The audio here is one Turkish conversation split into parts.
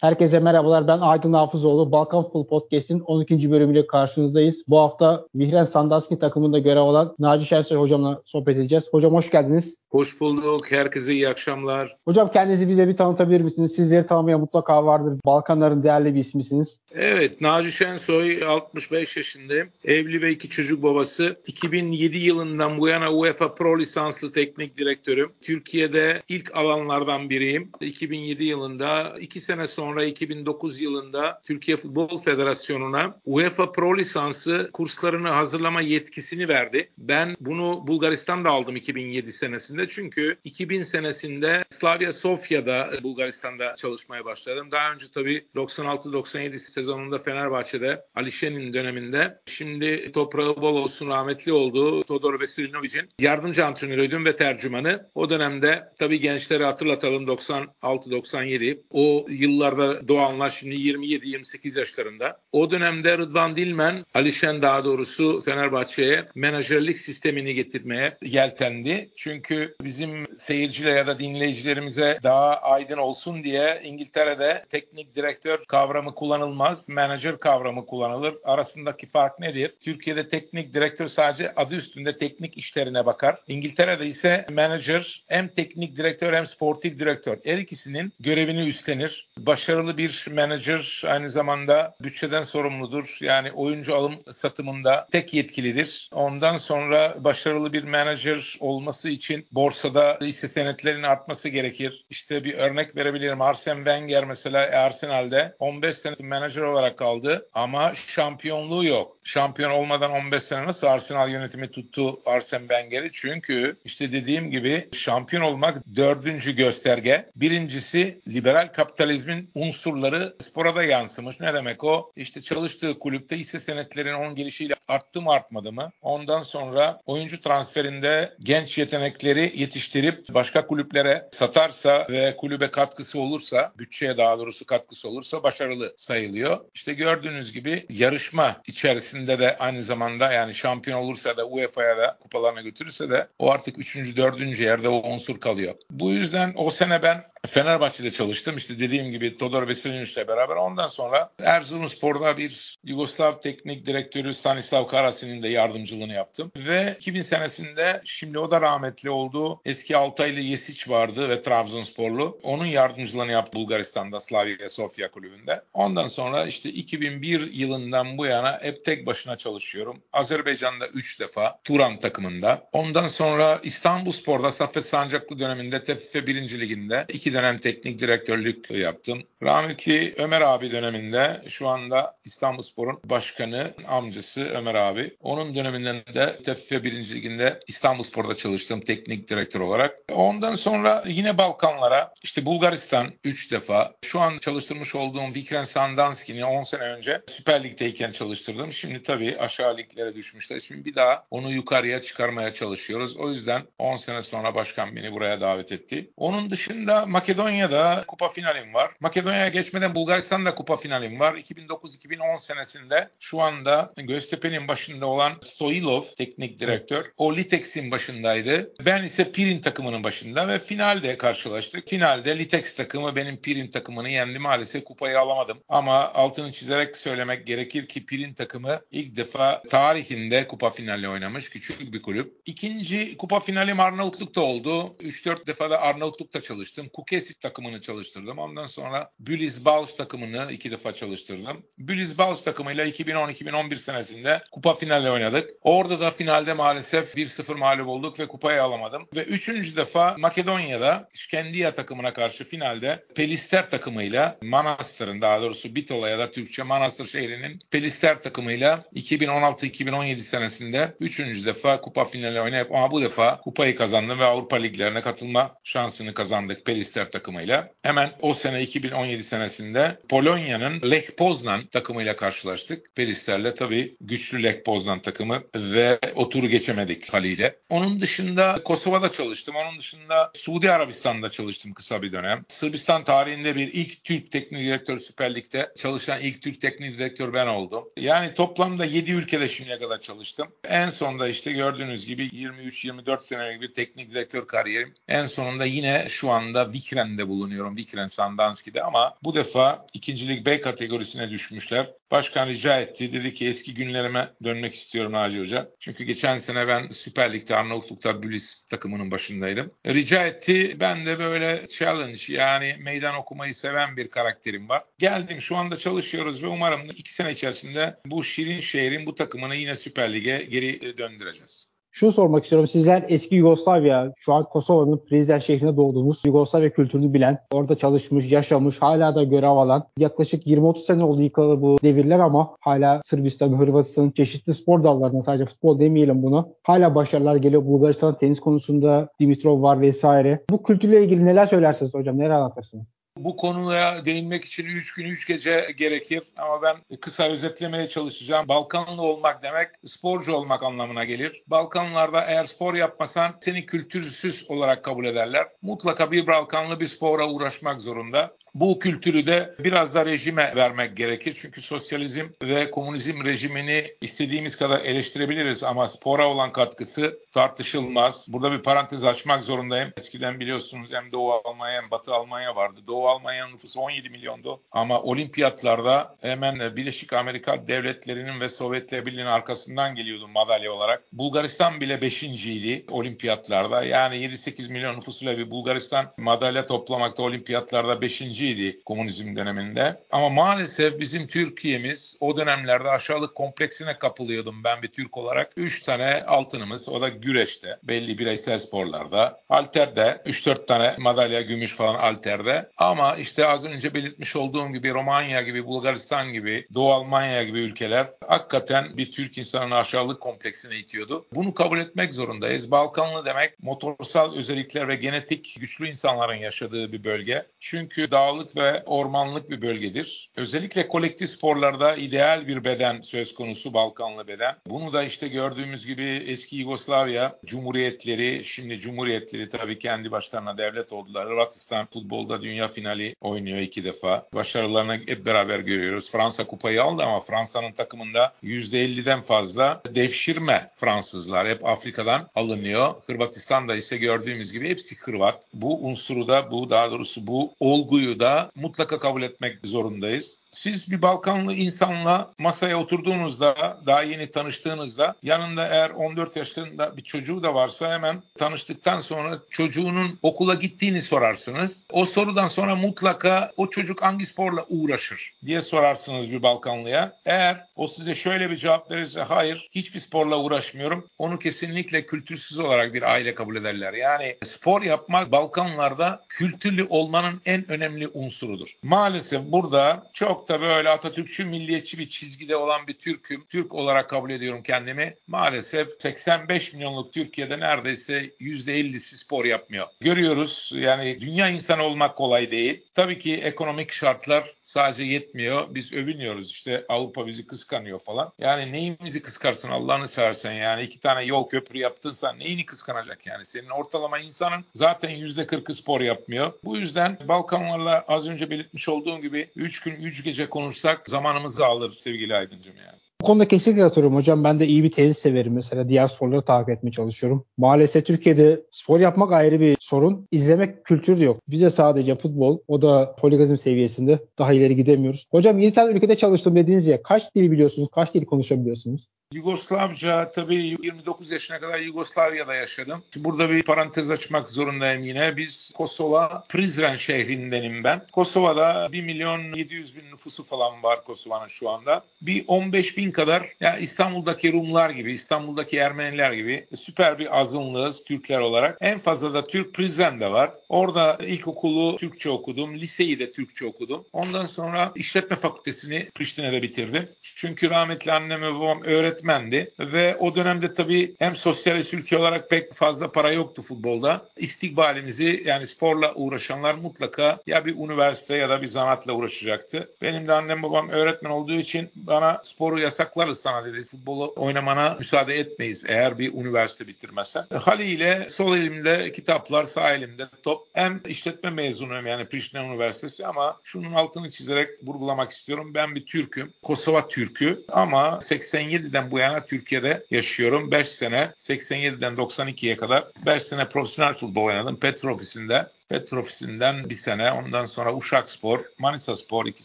Herkese merhabalar. Ben Aydın Hafızoğlu. Balkan Futbol Podcast'in 12. bölümüyle karşınızdayız. Bu hafta Vihren Sandaski takımında görev alan Naci Şensoy hocamla sohbet edeceğiz. Hocam hoş geldiniz. Hoş bulduk. Herkese iyi akşamlar. Hocam kendinizi bize bir tanıtabilir misiniz? Sizleri tanımaya mutlaka vardır. Balkanların değerli bir ismisiniz. Evet. Naci Şensoy 65 yaşındayım. Evli ve iki çocuk babası. 2007 yılından bu yana UEFA Pro lisanslı teknik direktörüm. Türkiye'de ilk alanlardan biriyim. 2007 yılında iki sene sonra 2009 yılında Türkiye Futbol Federasyonu'na UEFA Pro lisansı kurslarını hazırlama yetkisini verdi. Ben bunu Bulgaristan'da aldım 2007 senesinde. Çünkü 2000 senesinde Slavia Sofya'da Bulgaristan'da çalışmaya başladım. Daha önce tabii 96-97 sezonunda Fenerbahçe'de Ali Şen'in döneminde şimdi toprağı bol olsun rahmetli oldu Todor Veselinovic'in yardımcı antrenörüydüm ve tercümanı. O dönemde tabii gençleri hatırlatalım 96-97 o yıllarda doğanlar şimdi 27-28 yaşlarında. O dönemde Rıdvan Dilmen, Alişen daha doğrusu Fenerbahçe'ye menajerlik sistemini getirmeye yeltendi. Çünkü bizim seyircilere ya da dinleyicilerimize daha aydın olsun diye İngiltere'de teknik direktör kavramı kullanılmaz, menajer kavramı kullanılır. Arasındaki fark nedir? Türkiye'de teknik direktör sadece adı üstünde teknik işlerine bakar. İngiltere'de ise menajer hem teknik direktör hem sportif direktör. Her ikisinin görevini üstlenir. Başarılı bir menajer aynı zamanda bütçeden sorumludur. Yani oyuncu alım satımında tek yetkilidir. Ondan sonra başarılı bir menajer olması için borsada hisse senetlerinin artması gerekir. İşte bir örnek verebilirim. Arsene Wenger mesela Arsenal'de 15 sene menajer olarak kaldı ama şampiyonluğu yok. Şampiyon olmadan 15 sene nasıl Arsenal yönetimi tuttu Arsene Wenger'i? Çünkü işte dediğim gibi şampiyon olmak dördüncü gösterge. Birincisi liberal kapitalizmin unsurları spora da yansımış. Ne demek o? İşte çalıştığı kulüpte hisse senetlerinin onun gelişiyle arttı mı artmadı mı? Ondan sonra oyuncu transferinde genç yetenekleri yetiştirip başka kulüplere satarsa ve kulübe katkısı olursa, bütçeye daha doğrusu katkısı olursa başarılı sayılıyor. İşte gördüğünüz gibi yarışma içerisinde de aynı zamanda yani şampiyon olursa da UEFA'ya da kupalarına götürürse de o artık 3. 4. yerde o unsur kalıyor. Bu yüzden o sene ben Fenerbahçe'de çalıştım. İşte dediğim gibi Todor Veselinoviç'le beraber. Ondan sonra Erzurumspor'da bir Yugoslav teknik direktörü Stanislav Karasi'nin de yardımcılığını yaptım. Ve 2000 senesinde şimdi o da rahmetli oldu. Eski Altaylı Yesiç vardı ve Trabzonsporlu. Onun yardımcılığını yaptı Bulgaristan'da Slavia Sofia kulübünde. Ondan sonra işte 2001 yılından bu yana hep tek başına çalışıyorum. Azerbaycan'da 3 defa Turan takımında. Ondan sonra İstanbulspor'da Saffet Sancaklı döneminde TFF 1. Liginde 2 iki dönem teknik direktörlük yaptım. Rahmetli Ömer abi döneminde şu anda İstanbulspor'un başkanı amcası Ömer abi. Onun döneminden de TFF 1. Liginde İstanbulspor'da çalıştım teknik direktör olarak. Ondan sonra yine Balkanlara işte Bulgaristan 3 defa. Şu an çalıştırmış olduğum Vikren Sandanski'ni 10 sene önce Süper Lig'deyken çalıştırdım. Şimdi tabii aşağı liglere düşmüşler. Şimdi bir daha onu yukarıya çıkarmaya çalışıyoruz. O yüzden 10 sene sonra başkan beni buraya davet etti. Onun dışında Makedonya'da kupa finalim var. Makedonya'ya geçmeden Bulgaristan'da kupa finalim var. 2009-2010 senesinde şu anda Göztepe'nin başında olan Soilov teknik direktör. O Litex'in başındaydı. Ben ise Pirin takımının başında ve finalde karşılaştık. Finalde Litex takımı benim Pirin takımını yendi. Maalesef kupayı alamadım. Ama altını çizerek söylemek gerekir ki Pirin takımı ilk defa tarihinde kupa finali oynamış. Küçük bir kulüp. İkinci kupa finalim Arnavutluk'ta oldu. 3-4 defa da Arnavutluk'ta çalıştım. Kukesit takımını çalıştırdım. Ondan sonra Bülis Bals takımını iki defa çalıştırdım. Bülis Bals takımıyla 2010-2011 senesinde kupa finali oynadık. Orada da finalde maalesef 1-0 mağlup olduk ve kupayı alamadım. Ve üçüncü defa Makedonya'da Şkendiya takımına karşı finalde Pelister takımıyla Manastır'ın daha doğrusu Bitola ya da Türkçe Manastır şehrinin Pelister takımıyla 2016-2017 senesinde üçüncü defa kupa finali oynayıp ama bu defa kupayı kazandım ve Avrupa liglerine katılma şansını kazandık Pelister Manchester takımıyla. Hemen o sene 2017 senesinde Polonya'nın Lech Poznan takımıyla karşılaştık. Perister'le tabii güçlü Lech Poznan takımı ve o turu geçemedik haliyle. Onun dışında Kosova'da çalıştım. Onun dışında Suudi Arabistan'da çalıştım kısa bir dönem. Sırbistan tarihinde bir ilk Türk teknik direktör Süper Lig'de çalışan ilk Türk teknik direktör ben oldum. Yani toplamda 7 ülkede şimdiye kadar çalıştım. En sonunda işte gördüğünüz gibi 23-24 senelik bir teknik direktör kariyerim. En sonunda yine şu anda Vic Vikren'de bulunuyorum. Vikren Sandanski'de ama bu defa ikincilik B kategorisine düşmüşler. Başkan rica etti. Dedi ki eski günlerime dönmek istiyorum Naci Hoca. Çünkü geçen sene ben Süper Lig'de Arnavutluk'ta Bülis takımının başındaydım. Rica etti. Ben de böyle challenge yani meydan okumayı seven bir karakterim var. Geldim şu anda çalışıyoruz ve umarım iki sene içerisinde bu şirin şehrin bu takımını yine Süper Lig'e geri döndüreceğiz. Şunu sormak istiyorum. Sizler eski Yugoslavya, şu an Kosova'nın Prizren şehrinde doğdunuz. Yugoslavya kültürünü bilen, orada çalışmış, yaşamış, hala da görev alan. Yaklaşık 20-30 sene oldu yıkalı bu devirler ama hala Sırbistan, Hırvatistan'ın çeşitli spor dallarında sadece futbol demeyelim bunu. Hala başarılar geliyor. Bulgaristan tenis konusunda Dimitrov var vesaire. Bu kültürle ilgili neler söylersiniz hocam? Neler anlatırsınız? Bu konuya değinmek için 3 gün 3 gece gerekir ama ben kısa özetlemeye çalışacağım. Balkanlı olmak demek sporcu olmak anlamına gelir. Balkanlarda eğer spor yapmasan seni kültürsüz olarak kabul ederler. Mutlaka bir Balkanlı bir spora uğraşmak zorunda. Bu kültürü de biraz da rejime vermek gerekir. Çünkü sosyalizm ve komünizm rejimini istediğimiz kadar eleştirebiliriz ama spora olan katkısı tartışılmaz. Burada bir parantez açmak zorundayım. Eskiden biliyorsunuz hem Doğu Almanya hem Batı Almanya vardı. Doğu Almanya'nın nüfusu 17 milyondu ama olimpiyatlarda hemen Birleşik Amerika devletlerinin ve Sovyetler Birliği'nin arkasından geliyordu madalya olarak. Bulgaristan bile 5. idi olimpiyatlarda. Yani 7-8 milyon nüfusuyla bir Bulgaristan madalya toplamakta olimpiyatlarda 5 öncüydü komünizm döneminde. Ama maalesef bizim Türkiye'miz o dönemlerde aşağılık kompleksine kapılıyordum ben bir Türk olarak. 3 tane altınımız o da güreşte belli bireysel sporlarda. Alterde 3-4 tane madalya gümüş falan alterde. Ama işte az önce belirtmiş olduğum gibi Romanya gibi Bulgaristan gibi Doğu Almanya gibi ülkeler hakikaten bir Türk insanının aşağılık kompleksine itiyordu. Bunu kabul etmek zorundayız. Balkanlı demek motorsal özellikler ve genetik güçlü insanların yaşadığı bir bölge. Çünkü dağ dağlık ve ormanlık bir bölgedir. Özellikle kolektif sporlarda ideal bir beden söz konusu Balkanlı beden. Bunu da işte gördüğümüz gibi eski Yugoslavya Cumhuriyetleri, şimdi Cumhuriyetleri tabii kendi başlarına devlet oldular. Hırvatistan futbolda dünya finali oynuyor iki defa. Başarılarını hep beraber görüyoruz. Fransa kupayı aldı ama Fransa'nın takımında %50'den fazla devşirme Fransızlar. Hep Afrika'dan alınıyor. Hırvatistan'da ise gördüğümüz gibi hepsi Hırvat. Bu unsuru da bu daha doğrusu bu olguyu da mutlaka kabul etmek zorundayız. Siz bir Balkanlı insanla masaya oturduğunuzda, daha yeni tanıştığınızda yanında eğer 14 yaşında bir çocuğu da varsa hemen tanıştıktan sonra çocuğunun okula gittiğini sorarsınız. O sorudan sonra mutlaka o çocuk hangi sporla uğraşır diye sorarsınız bir Balkanlıya. Eğer o size şöyle bir cevap verirse hayır hiçbir sporla uğraşmıyorum. Onu kesinlikle kültürsüz olarak bir aile kabul ederler. Yani spor yapmak Balkanlarda kültürlü olmanın en önemli unsurudur. Maalesef burada çok da böyle Atatürkçü milliyetçi bir çizgide olan bir Türk'üm. Türk olarak kabul ediyorum kendimi. Maalesef 85 milyonluk Türkiye'de neredeyse %50'si spor yapmıyor. Görüyoruz yani dünya insanı olmak kolay değil. Tabii ki ekonomik şartlar sadece yetmiyor. Biz övünüyoruz işte Avrupa bizi kıskanıyor falan. Yani neyimizi kıskarsın Allah'ını seversen yani iki tane yol köprü yaptınsa neyini kıskanacak yani? Senin ortalama insanın zaten %40'ı spor yapmıyor. Bu yüzden Balkanlarla az önce belirtmiş olduğum gibi 3 gün 3 gece konuşsak zamanımızı alır sevgili Aydıncım yani. Bu konuda kesinlikle katılıyorum hocam. Ben de iyi bir tenis severim mesela. Diğer sporları takip etmeye çalışıyorum. Maalesef Türkiye'de spor yapmak ayrı bir sorun. İzlemek kültürü yok. Bize sadece futbol. O da poligazm seviyesinde. Daha ileri gidemiyoruz. Hocam 7 tane ülkede çalıştım dediniz ya. Kaç dil biliyorsunuz? Kaç dil konuşabiliyorsunuz? Yugoslavca tabii 29 yaşına kadar Yugoslavya'da yaşadım. Burada bir parantez açmak zorundayım yine. Biz Kosova Prizren şehrindenim ben. Kosova'da 1 milyon 700 bin nüfusu falan var Kosova'nın şu anda. Bir 15 bin kadar yani İstanbul'daki Rumlar gibi, İstanbul'daki Ermeniler gibi süper bir azınlığız Türkler olarak. En fazla da Türk Prizren'de var. Orada ilkokulu Türkçe okudum. Liseyi de Türkçe okudum. Ondan sonra işletme fakültesini Priştine'de bitirdim. Çünkü rahmetli annem ve babam öğretmendi ve o dönemde tabii hem sosyalist ülke olarak pek fazla para yoktu futbolda. İstikbalimizi yani sporla uğraşanlar mutlaka ya bir üniversite ya da bir zanatla uğraşacaktı. Benim de annem babam öğretmen olduğu için bana sporu yasaklarız sana dedi. Futbolu oynamana müsaade etmeyiz eğer bir üniversite bitirmezsen. Haliyle sol elimde kitaplar, sağ elimde top. Hem işletme mezunuyum yani Priştine Üniversitesi ama şunun altını çizerek vurgulamak istiyorum. Ben bir Türk'üm. Kosova Türk'ü ama 87'den bu yana Türkiye'de yaşıyorum. 5 sene 87'den 92'ye kadar 5 sene profesyonel futbol oynadım Petro ofisinde. Petrofisi'nden bir sene, ondan sonra Uşak Spor, Manisa Spor iki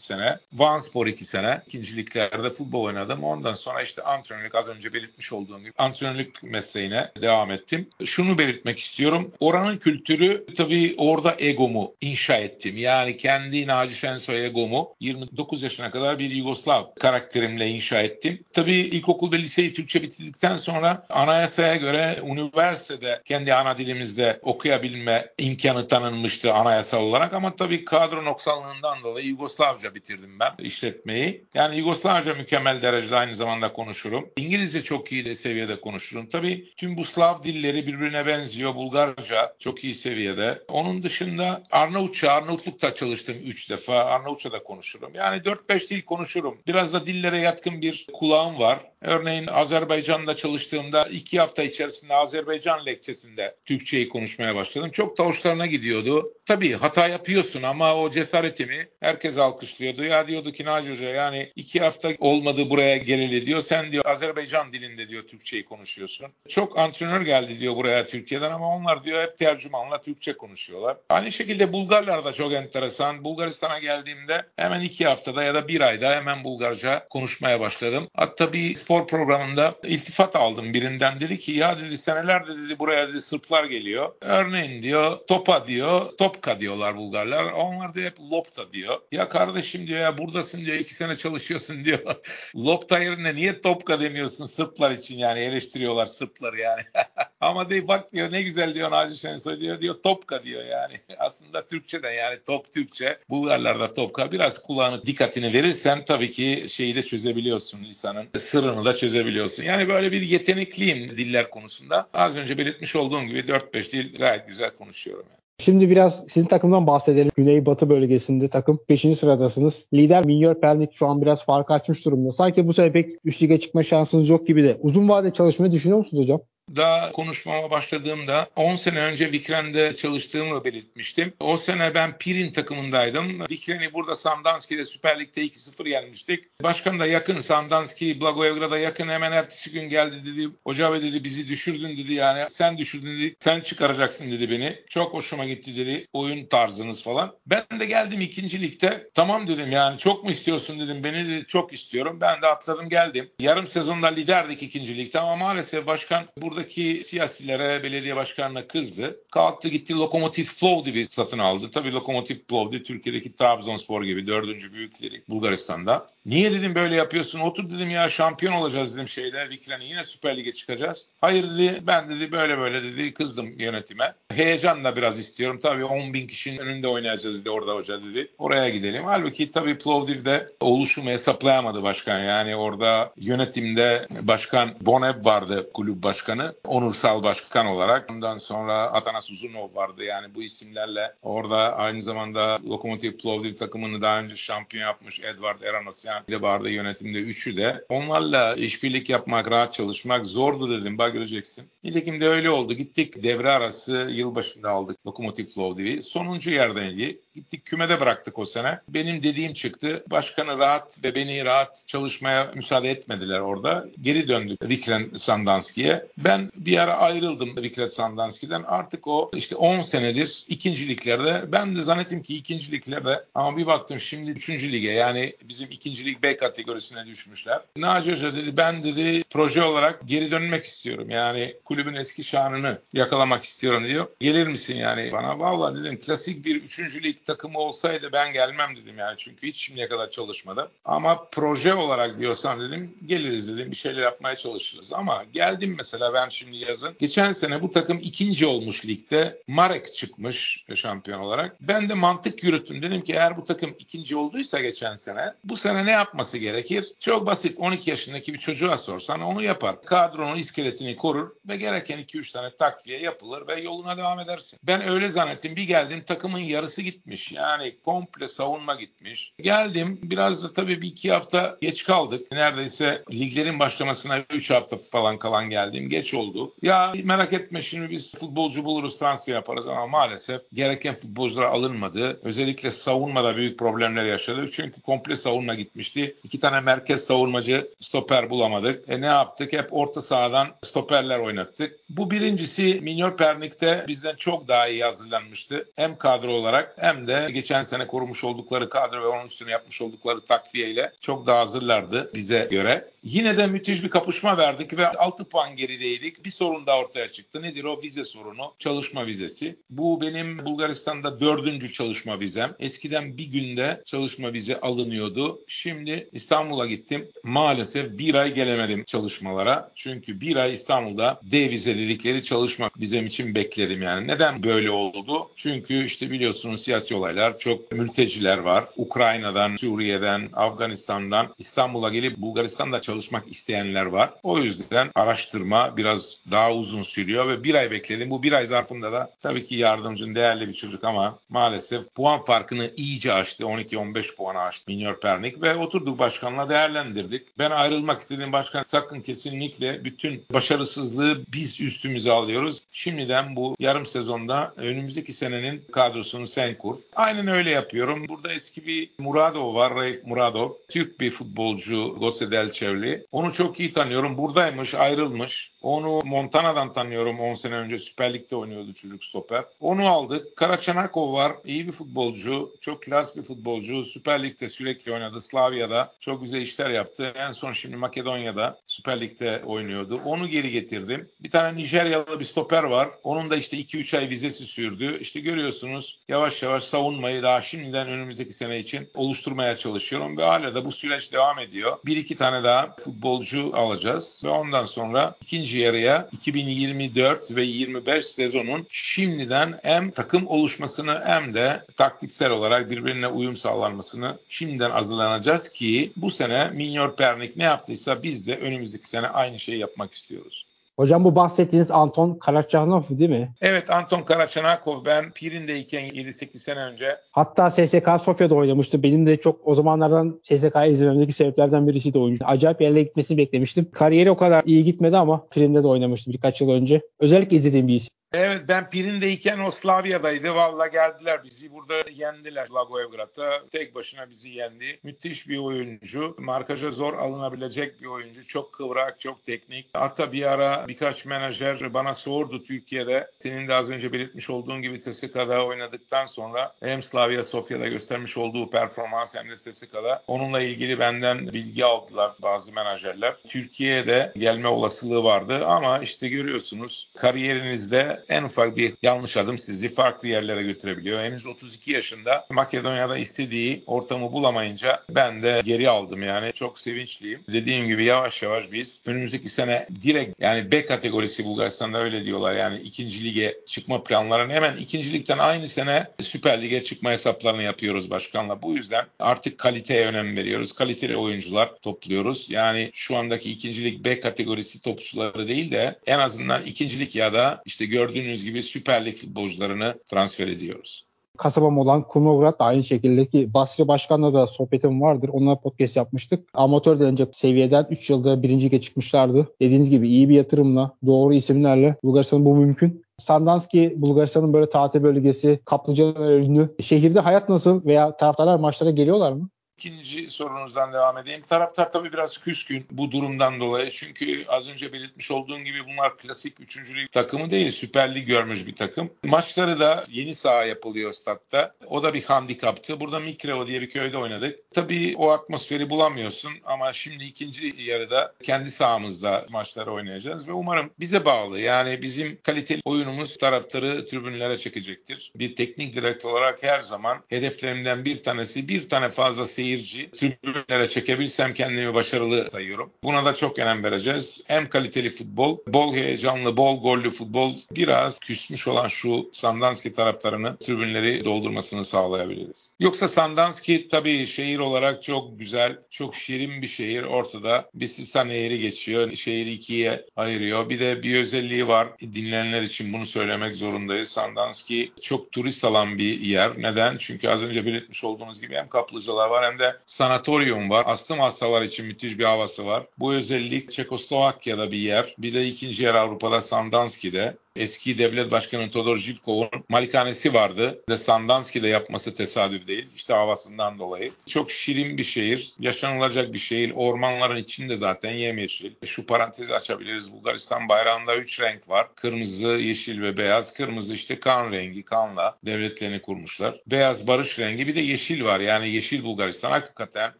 sene, Van Spor iki sene. İkinciliklerde futbol oynadım. Ondan sonra işte antrenörlük az önce belirtmiş olduğum gibi antrenörlük mesleğine devam ettim. Şunu belirtmek istiyorum. Oranın kültürü tabii orada egomu inşa ettim. Yani kendi Naci Şensoy egomu 29 yaşına kadar bir Yugoslav karakterimle inşa ettim. Tabii ilkokul ve liseyi Türkçe bitirdikten sonra anayasaya göre üniversitede kendi ana dilimizde okuyabilme imkanı tanınmıştı anayasal olarak ama tabii kadro noksanlığından dolayı Yugoslavca bitirdim ben işletmeyi. Yani Yugoslavca mükemmel derecede aynı zamanda konuşurum. İngilizce çok iyi de seviyede konuşurum. Tabii tüm bu Slav dilleri birbirine benziyor. Bulgarca çok iyi seviyede. Onun dışında Arnavutça, Arnavutluk'ta çalıştım 3 defa. Arnavutça'da konuşurum. Yani 4-5 dil konuşurum. Biraz da dillere yatkın bir kulağım var. Örneğin Azerbaycan'da çalıştığımda iki hafta içerisinde Azerbaycan lekçesinde Türkçeyi konuşmaya başladım. Çok da hoşlarına gidiyordu. Tabii hata yapıyorsun ama o cesaretimi herkes alkışlıyordu. Ya diyordu ki Naci Hoca yani iki hafta olmadı buraya geleli diyor. Sen diyor Azerbaycan dilinde diyor Türkçeyi konuşuyorsun. Çok antrenör geldi diyor buraya Türkiye'den ama onlar diyor hep tercümanla Türkçe konuşuyorlar. Aynı şekilde Bulgarlar da çok enteresan. Bulgaristan'a geldiğimde hemen iki haftada ya da bir ayda hemen Bulgarca konuşmaya başladım. Hatta bir spor programında iltifat aldım birinden. Dedi ki ya dedi senelerde dedi buraya dedi Sırplar geliyor. Örneğin diyor topa diyor topka diyorlar Bulgarlar. Onlar da hep lopta diyor. Ya kardeşim diyor ya buradasın diyor iki sene çalışıyorsun diyor. lopta yerine niye topka demiyorsun Sırplar için yani eleştiriyorlar Sırpları yani. Ama de bak diyor ne güzel diyor Naci Şensoy diyor diyor topka diyor yani. Aslında Türkçeden yani top Türkçe. Bulgarlarda topka. Biraz kulağını dikkatini verirsen tabii ki şeyi de çözebiliyorsun lisanın sırrını da çözebiliyorsun. Yani böyle bir yetenekliyim diller konusunda. Az önce belirtmiş olduğum gibi 4-5 dil gayet güzel konuşuyorum. Yani. Şimdi biraz sizin takımdan bahsedelim. Güney-Batı bölgesinde takım 5. sıradasınız. Lider Minyor Pernik şu an biraz fark açmış durumda. Sanki bu sene pek üst lige çıkma şansınız yok gibi de. Uzun vade çalışmayı düşünüyor musunuz hocam? Daha konuşmama başladığımda 10 sene önce Vikren'de çalıştığımı belirtmiştim. O sene ben Pirin takımındaydım. Vikren'i burada Samdanski'de Süper Lig'de 2-0 yenmiştik. Başkan da yakın Samdanski, Blagoevgrad'a yakın hemen ertesi gün geldi dedi. Hoca ve dedi bizi düşürdün dedi yani. Sen düşürdün dedi. Sen çıkaracaksın dedi beni. Çok hoşuma gitti dedi oyun tarzınız falan. Ben de geldim ikinci ligde. Tamam dedim yani çok mu istiyorsun dedim. Beni de çok istiyorum. Ben de atladım geldim. Yarım sezonda liderdik ikinci ligde ama maalesef başkan burada buradaki siyasilere, belediye başkanına kızdı. Kalktı gitti Lokomotiv Plovdiv'i satın aldı. Tabii Lokomotiv Plovdiv Türkiye'deki Trabzonspor gibi dördüncü büyükleri Bulgaristan'da. Niye dedim böyle yapıyorsun? Otur dedim ya şampiyon olacağız dedim şeyde Vikren'i yine Süper Lig'e çıkacağız. Hayır dedi ben dedi böyle böyle dedi kızdım yönetime. Heyecanla biraz istiyorum. Tabii 10 bin kişinin önünde oynayacağız dedi orada hoca dedi. Oraya gidelim. Halbuki tabii Plovdiv'de oluşumu hesaplayamadı başkan. Yani orada yönetimde başkan Boneb vardı kulüp başkanı onursal başkan olarak. Ondan sonra Atanas Uzunov vardı. Yani bu isimlerle orada aynı zamanda Lokomotiv Plovdiv takımını daha önce şampiyon yapmış Edward Eranosyan de vardı yönetimde. Üçü de. Onlarla işbirlik yapmak, rahat çalışmak zordu dedim. Bak göreceksin. Nitekim de öyle oldu. Gittik devre arası yılbaşında aldık Lokomotiv Plovdiv'i. Sonuncu yerden iyi. Gittik kümede bıraktık o sene. Benim dediğim çıktı. Başkanı rahat ve beni rahat çalışmaya müsaade etmediler orada. Geri döndük Vikren Sandanski'ye. Ben bir ara ayrıldım Vikret Sandanski'den. Artık o işte 10 senedir ikinciliklerde. Ben de zannettim ki ikinciliklerde ama bir baktım şimdi 3. lige yani bizim ikincilik B kategorisine düşmüşler. Naci Hoca dedi ben dedi proje olarak geri dönmek istiyorum. Yani kulübün eski şanını yakalamak istiyorum diyor. Gelir misin yani bana? Vallahi dedim klasik bir 3. lig takımı olsaydı ben gelmem dedim yani. Çünkü hiç şimdiye kadar çalışmadım. Ama proje olarak diyorsan dedim geliriz dedim. Bir şeyler yapmaya çalışırız. Ama geldim mesela ben şimdi yazın. Geçen sene bu takım ikinci olmuş ligde. Marek çıkmış şampiyon olarak. Ben de mantık yürüttüm. Dedim ki eğer bu takım ikinci olduysa geçen sene bu sene ne yapması gerekir? Çok basit 12 yaşındaki bir çocuğa sorsan onu yapar. Kadronun iskeletini korur ve gereken 2-3 tane takviye yapılır ve yoluna devam edersin. Ben öyle zannettim. Bir geldim takımın yarısı gitmiş gitmiş. Yani komple savunma gitmiş. Geldim biraz da tabii bir iki hafta geç kaldık. Neredeyse liglerin başlamasına 3 hafta falan kalan geldim. Geç oldu. Ya merak etme şimdi biz futbolcu buluruz transfer yaparız ama maalesef gereken futbolcular alınmadı. Özellikle savunmada büyük problemler yaşadık. Çünkü komple savunma gitmişti. İki tane merkez savunmacı stoper bulamadık. E ne yaptık? Hep orta sahadan stoperler oynattık. Bu birincisi Minyor Pernik'te bizden çok daha iyi hazırlanmıştı. Hem kadro olarak hem de geçen sene korumuş oldukları kadro ve onun üstüne yapmış oldukları takviyeyle çok daha hazırlardı bize göre. Yine de müthiş bir kapışma verdik ve 6 puan gerideydik. Bir sorun daha ortaya çıktı. Nedir o? Vize sorunu. Çalışma vizesi. Bu benim Bulgaristan'da dördüncü çalışma vizem. Eskiden bir günde çalışma vize alınıyordu. Şimdi İstanbul'a gittim. Maalesef bir ay gelemedim çalışmalara. Çünkü bir ay İstanbul'da D vize dedikleri çalışma vizem için bekledim yani. Neden böyle oldu? Çünkü işte biliyorsunuz siyasi olaylar çok mülteciler var. Ukrayna'dan, Suriye'den, Afganistan'dan İstanbul'a gelip Bulgaristan'da çalışmak isteyenler var. O yüzden araştırma biraz daha uzun sürüyor ve bir ay bekledim. Bu bir ay zarfında da tabii ki yardımcın değerli bir çocuk ama maalesef puan farkını iyice aştı. 12-15 puan aştı Minyor Pernik ve oturduk başkanla değerlendirdik. Ben ayrılmak istediğim başkan sakın kesinlikle bütün başarısızlığı biz üstümüze alıyoruz. Şimdiden bu yarım sezonda önümüzdeki senenin kadrosunu sen kur. Aynen öyle yapıyorum. Burada eski bir Muradov var, Raif Muradov. Türk bir futbolcu Gotse Delçevli. Onu çok iyi tanıyorum. Buradaymış, ayrılmış. Onu Montana'dan tanıyorum 10 sene önce Süper Lig'de oynuyordu çocuk stoper. Onu aldık. Karaçanakov var. iyi bir futbolcu. Çok klas bir futbolcu. Süper Lig'de sürekli oynadı. Slavya'da çok güzel işler yaptı. En son şimdi Makedonya'da Süper Lig'de oynuyordu. Onu geri getirdim. Bir tane Nijeryalı bir stoper var. Onun da işte 2-3 ay vizesi sürdü. İşte görüyorsunuz yavaş yavaş savunmayı daha şimdiden önümüzdeki sene için oluşturmaya çalışıyorum ve hala da bu süreç devam ediyor. Bir iki tane daha futbolcu alacağız ve ondan sonra ikinci yarıya 2024 ve 25 sezonun şimdiden hem takım oluşmasını hem de taktiksel olarak birbirine uyum sağlanmasını şimdiden hazırlanacağız ki bu sene Minyor Pernik ne yaptıysa biz de önümüzdeki sene aynı şeyi yapmak istiyoruz. Hocam bu bahsettiğiniz Anton Karaçanov değil mi? Evet Anton Karaçanakov ben Pirin'deyken 7-8 sene önce. Hatta SSK Sofya'da oynamıştı. Benim de çok o zamanlardan SSK'yı izlememdeki sebeplerden birisi de oyuncu. Acayip yerlere gitmesini beklemiştim. Kariyeri o kadar iyi gitmedi ama Pirin'de de oynamıştı birkaç yıl önce. Özellikle izlediğim bir isim. Evet ben Pirin'deyken o Slavya'daydı. Valla geldiler bizi burada yendiler Blagoevgrad'da. Tek başına bizi yendi. Müthiş bir oyuncu. Markaja zor alınabilecek bir oyuncu. Çok kıvrak, çok teknik. Hatta bir ara birkaç menajer bana sordu Türkiye'de. Senin de az önce belirtmiş olduğun gibi TSK'da oynadıktan sonra hem Slavia Sofya'da göstermiş olduğu performans hem de TSK'da onunla ilgili benden bilgi aldılar bazı menajerler. Türkiye'de gelme olasılığı vardı ama işte görüyorsunuz kariyerinizde en ufak bir yanlış adım sizi farklı yerlere götürebiliyor. Henüz 32 yaşında Makedonya'da istediği ortamı bulamayınca ben de geri aldım yani. Çok sevinçliyim. Dediğim gibi yavaş yavaş biz önümüzdeki sene direkt yani B kategorisi Bulgaristan'da öyle diyorlar. Yani ikinci lige çıkma planlarını hemen ikinci ligden aynı sene Süper Lig'e çıkma hesaplarını yapıyoruz başkanla. Bu yüzden artık kaliteye önem veriyoruz. Kaliteli oyuncular topluyoruz. Yani şu andaki ikincilik B kategorisi topçuları değil de en azından ikincilik ya da işte gör gördüğünüz gibi Süper Lig futbolcularını transfer ediyoruz. Kasabam olan Kumrovgrad da aynı şekilde ki Basri Başkan'la da sohbetim vardır. Onunla podcast yapmıştık. Amatör önce seviyeden 3 yılda birinci lige çıkmışlardı. Dediğiniz gibi iyi bir yatırımla, doğru isimlerle Bulgaristan'ın bu mümkün. Sandanski Bulgaristan'ın böyle tatil bölgesi, kaplıcalar ünlü. Şehirde hayat nasıl veya taraftarlar maçlara geliyorlar mı? İkinci sorunuzdan devam edeyim. Taraftar tabii biraz küskün bu durumdan dolayı. Çünkü az önce belirtmiş olduğum gibi bunlar klasik üçüncülük takımı değil. Süper Lig görmüş bir takım. Maçları da yeni saha yapılıyor statta. O da bir handikaptı. Burada Mikreo diye bir köyde oynadık. Tabii o atmosferi bulamıyorsun ama şimdi ikinci yarıda kendi sahamızda maçları oynayacağız ve umarım bize bağlı. Yani bizim kaliteli oyunumuz taraftarı tribünlere çekecektir. Bir teknik direktör olarak her zaman hedeflerimden bir tanesi bir tane fazla seyir seyirci tribünlere çekebilsem kendimi başarılı sayıyorum. Buna da çok önem vereceğiz. Hem kaliteli futbol, bol heyecanlı, bol gollü futbol biraz küsmüş olan şu Sandanski taraftarını tribünleri doldurmasını sağlayabiliriz. Yoksa Sandanski tabii şehir olarak çok güzel, çok şirin bir şehir. Ortada bir Sisa Nehri geçiyor. Şehri ikiye ayırıyor. Bir de bir özelliği var. Dinleyenler için bunu söylemek zorundayız. Sandanski çok turist alan bir yer. Neden? Çünkü az önce belirtmiş olduğunuz gibi hem kaplıcalar var hem de sanatoryum var. Astım hastalar için müthiş bir havası var. Bu özellik Çekoslovakya'da bir yer. Bir de ikinci yer Avrupa'da Sandanski'de eski devlet başkanı Todor Zhivkov'un malikanesi vardı. De Sandanski'de yapması tesadüf değil. İşte havasından dolayı. Çok şirin bir şehir. Yaşanılacak bir şehir. Ormanların içinde zaten yemyeşil. Şu parantezi açabiliriz. Bulgaristan bayrağında 3 renk var. Kırmızı, yeşil ve beyaz. Kırmızı işte kan rengi. Kanla devletlerini kurmuşlar. Beyaz barış rengi. Bir de yeşil var. Yani yeşil Bulgaristan. Hakikaten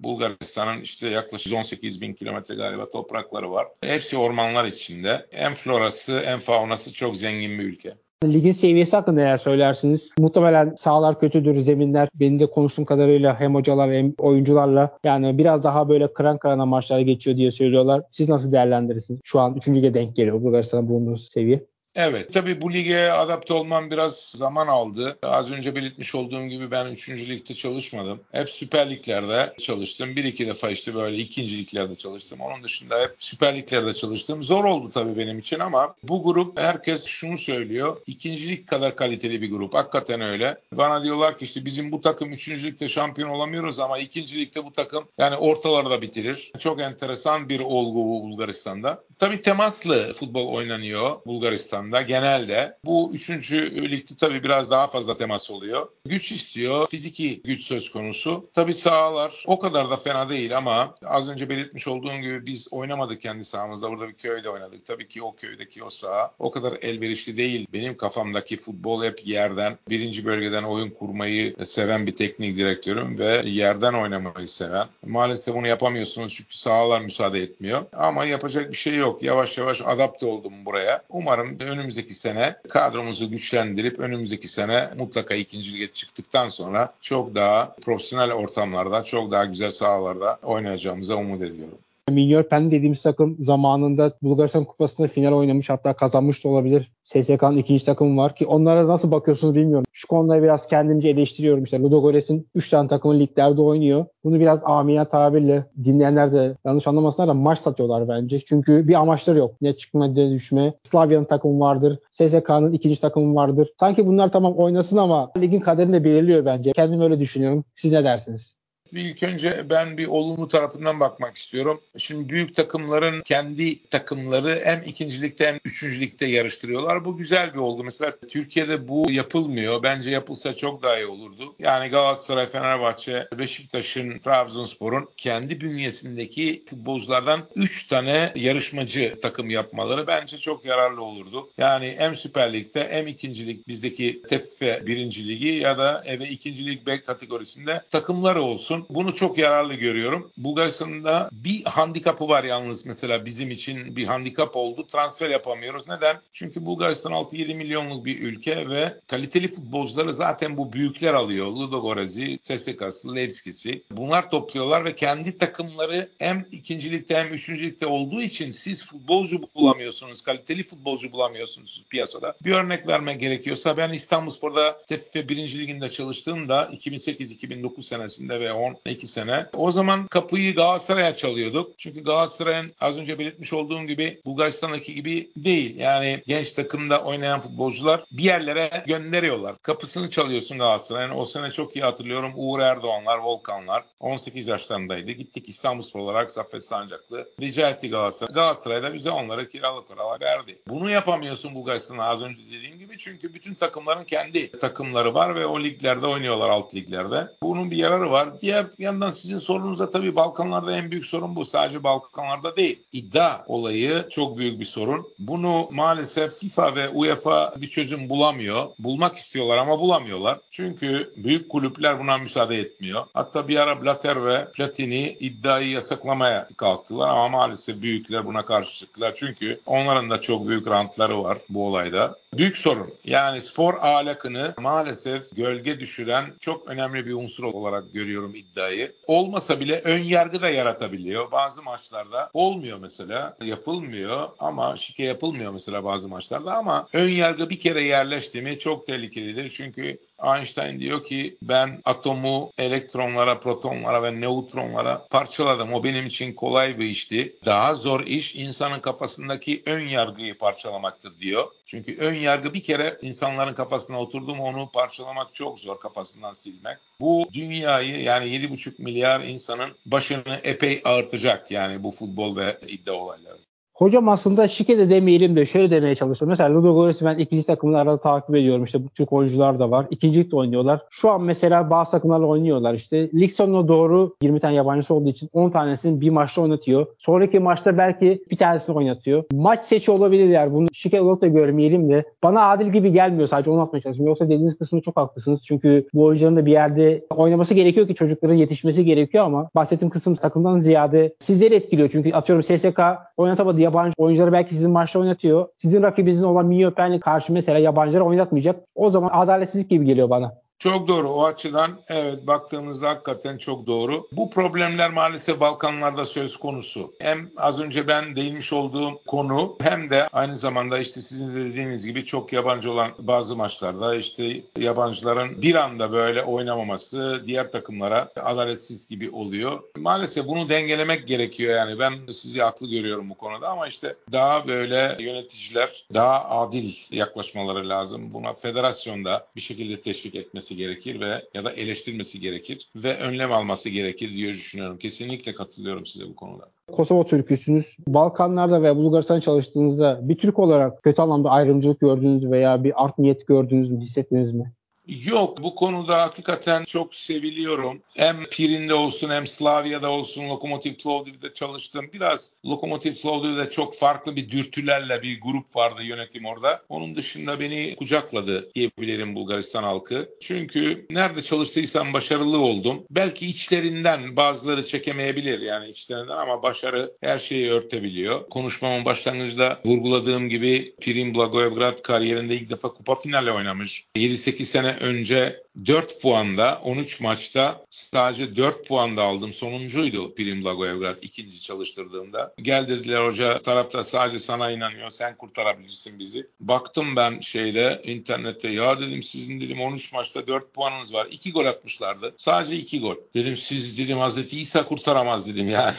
Bulgaristan'ın işte yaklaşık 18 bin kilometre galiba toprakları var. Hepsi ormanlar içinde. Hem florası hem faunası çok zengin bir ülke. Ligin seviyesi hakkında neler söylersiniz? Muhtemelen sahalar kötüdür, zeminler. Benim de konuştuğum kadarıyla hem hocalar hem oyuncularla yani biraz daha böyle kıran kırana maçlar geçiyor diye söylüyorlar. Siz nasıl değerlendirirsiniz? Şu an 3. lige denk geliyor Bulgaristan'a bulunduğunuz seviye. Evet tabii bu lige adapte olmam biraz zaman aldı. Az önce belirtmiş olduğum gibi ben 3. ligde çalışmadım. Hep Süper Liglerde çalıştım. Bir iki defa işte böyle ikinci liglerde çalıştım. Onun dışında hep Süper Liglerde çalıştım. Zor oldu tabii benim için ama bu grup herkes şunu söylüyor. İkinci lig kadar kaliteli bir grup. Hakikaten öyle. Bana diyorlar ki işte bizim bu takım 3. ligde şampiyon olamıyoruz ama ikinci ligde bu takım yani ortalarda bitirir. Çok enteresan bir olgu bu Bulgaristan'da. Tabii temaslı futbol oynanıyor Bulgaristan anda genelde. Bu üçüncü ligde tabii biraz daha fazla temas oluyor. Güç istiyor. Fiziki güç söz konusu. Tabii sahalar o kadar da fena değil ama az önce belirtmiş olduğum gibi biz oynamadık kendi sahamızda. Burada bir köyde oynadık. Tabii ki o köydeki o saha o kadar elverişli değil. Benim kafamdaki futbol hep yerden, birinci bölgeden oyun kurmayı seven bir teknik direktörüm ve yerden oynamayı seven. Maalesef bunu yapamıyorsunuz çünkü sahalar müsaade etmiyor. Ama yapacak bir şey yok. Yavaş yavaş adapte oldum buraya. Umarım önümüzdeki sene kadromuzu güçlendirip önümüzdeki sene mutlaka ikinci lige çıktıktan sonra çok daha profesyonel ortamlarda, çok daha güzel sahalarda oynayacağımıza umut ediyorum. Minyor Pen dediğimiz takım zamanında Bulgaristan Kupası'nda final oynamış hatta kazanmış da olabilir. SSK'nın ikinci takımı var ki onlara nasıl bakıyorsunuz bilmiyorum. Şu konuda biraz kendimce eleştiriyorum. İşte Ludogorets'in 3 tane takımı liglerde oynuyor. Bunu biraz amiyane tabirle dinleyenler de yanlış anlamasınlar da maç satıyorlar bence. Çünkü bir amaçları yok. Ne çıkma ne düşme. Slavya'nın takımı vardır. SSK'nın ikinci takımı vardır. Sanki bunlar tamam oynasın ama ligin kaderini de belirliyor bence. Kendim öyle düşünüyorum. Siz ne dersiniz? İlk önce ben bir olumlu tarafından bakmak istiyorum. Şimdi büyük takımların kendi takımları hem ikincilikte hem üçüncülükte yarıştırıyorlar. Bu güzel bir olgu. Mesela Türkiye'de bu yapılmıyor. Bence yapılsa çok daha iyi olurdu. Yani Galatasaray, Fenerbahçe, Beşiktaş'ın, Trabzonspor'un kendi bünyesindeki futbolculardan 3 tane yarışmacı takım yapmaları bence çok yararlı olurdu. Yani hem Süper Lig'de hem ikincilik bizdeki TFF birinci ligi ya da eve ikincilik B kategorisinde takımları olsun olsun. Bunu çok yararlı görüyorum. Bulgaristan'ın da bir handikapı var yalnız mesela bizim için bir handikap oldu. Transfer yapamıyoruz. Neden? Çünkü Bulgaristan 6-7 milyonluk bir ülke ve kaliteli futbolcuları zaten bu büyükler alıyor. Ludogorets'i, CSKA'sı, Levski'si. Bunlar topluyorlar ve kendi takımları hem ikincilikte hem üçüncülükte olduğu için siz futbolcu bulamıyorsunuz. Kaliteli futbolcu bulamıyorsunuz piyasada. Bir örnek vermek gerekiyorsa ben İstanbulspor'da TFF 1. Liginde çalıştığımda 2008-2009 senesinde ve 12 sene. O zaman kapıyı Galatasaray'a çalıyorduk. Çünkü Galatasaray'ın az önce belirtmiş olduğum gibi Bulgaristan'daki gibi değil. Yani genç takımda oynayan futbolcular bir yerlere gönderiyorlar. Kapısını çalıyorsun Galatasaray'ın. O sene çok iyi hatırlıyorum. Uğur Erdoğanlar, Volkanlar 18 yaşlarındaydı. Gittik İstanbul olarak Zafer Sancaklı. Rica etti Galatasaray. Galatasaray da bize onlara kiralık olarak verdi. Bunu yapamıyorsun Bulgaristan'a az önce dediğim gibi. Çünkü bütün takımların kendi takımları var ve o liglerde oynuyorlar alt liglerde. Bunun bir yararı var. Diğer diğer yandan sizin sorunuzda tabii Balkanlarda en büyük sorun bu. Sadece Balkanlarda değil. İddia olayı çok büyük bir sorun. Bunu maalesef FIFA ve UEFA bir çözüm bulamıyor. Bulmak istiyorlar ama bulamıyorlar. Çünkü büyük kulüpler buna müsaade etmiyor. Hatta bir ara Blatter ve Platini iddiayı yasaklamaya kalktılar ama maalesef büyükler buna karşı çıktılar. Çünkü onların da çok büyük rantları var bu olayda. Büyük sorun. Yani spor ahlakını maalesef gölge düşüren çok önemli bir unsur olarak görüyorum iddiayı. Olmasa bile ön yargı da yaratabiliyor. Bazı maçlarda olmuyor mesela, yapılmıyor ama şike yapılmıyor mesela bazı maçlarda ama ön yargı bir kere yerleşti mi çok tehlikelidir. Çünkü Einstein diyor ki ben atomu elektronlara, protonlara ve nötronlara parçaladım. O benim için kolay bir işti. Daha zor iş insanın kafasındaki ön yargıyı parçalamaktır diyor. Çünkü ön yargı bir kere insanların kafasına oturdu mu onu parçalamak çok zor kafasından silmek. Bu dünyayı yani 7,5 milyar insanın başını epey ağırtacak yani bu futbol ve iddia olayları. Hocam aslında şike de demeyelim de şöyle demeye çalıştım. Mesela Ludogorets'i ben ikinci takımını arada takip ediyorum. İşte bu Türk oyuncular da var. İkinci de oynuyorlar. Şu an mesela bazı takımlarla oynuyorlar. İşte lig sonuna doğru 20 tane yabancısı olduğu için 10 tanesini bir maçta oynatıyor. Sonraki maçta belki bir tanesini oynatıyor. Maç seçi olabilir yani. Bunu şike olarak da görmeyelim de. Bana adil gibi gelmiyor sadece onu atmaya çalışıyorum. Yoksa dediğiniz kısmı çok haklısınız. Çünkü bu oyuncuların da bir yerde oynaması gerekiyor ki çocukların yetişmesi gerekiyor ama bahsettiğim kısım takımdan ziyade sizleri etkiliyor. Çünkü atıyorum SSK oynatamadı yabancı oyuncuları belki sizin maçta oynatıyor. Sizin rakibinizin olan Miyöpen'le karşı mesela yabancıları oynatmayacak. O zaman adaletsizlik gibi geliyor bana. Çok doğru. O açıdan evet baktığımızda hakikaten çok doğru. Bu problemler maalesef Balkanlarda söz konusu. Hem az önce ben değinmiş olduğum konu hem de aynı zamanda işte sizin de dediğiniz gibi çok yabancı olan bazı maçlarda işte yabancıların bir anda böyle oynamaması diğer takımlara adaletsiz gibi oluyor. Maalesef bunu dengelemek gerekiyor yani. Ben sizi haklı görüyorum bu konuda ama işte daha böyle yöneticiler daha adil yaklaşmaları lazım. Buna federasyonda bir şekilde teşvik etmesi etmesi gerekir ve ya da eleştirmesi gerekir ve önlem alması gerekir diye düşünüyorum. Kesinlikle katılıyorum size bu konuda. Kosova Türküsünüz. Balkanlarda ve Bulgaristan çalıştığınızda bir Türk olarak kötü anlamda ayrımcılık gördünüz veya bir art niyet gördünüz mü, hissettiniz mi? Yok bu konuda hakikaten çok seviliyorum. Hem Pirin'de olsun hem Slavya'da olsun Lokomotiv Plovdiv'de çalıştım. Biraz Lokomotiv Plovdiv'de çok farklı bir dürtülerle bir grup vardı yönetim orada. Onun dışında beni kucakladı diyebilirim Bulgaristan halkı. Çünkü nerede çalıştıysam başarılı oldum. Belki içlerinden bazıları çekemeyebilir yani içlerinden ama başarı her şeyi örtebiliyor. Konuşmamın başlangıcında vurguladığım gibi Pirin Blagoevgrad kariyerinde ilk defa kupa finali oynamış. 7-8 sene önce 4 puanda 13 maçta sadece 4 puanda aldım. Sonuncuydu Prim Blagoevgrad ikinci çalıştırdığımda. Gel dediler hoca tarafta sadece sana inanıyor sen kurtarabilirsin bizi. Baktım ben şeyde internette ya dedim sizin dedim 13 maçta 4 puanınız var. 2 gol atmışlardı. Sadece 2 gol. Dedim siz dedim Hazreti İsa kurtaramaz dedim yani.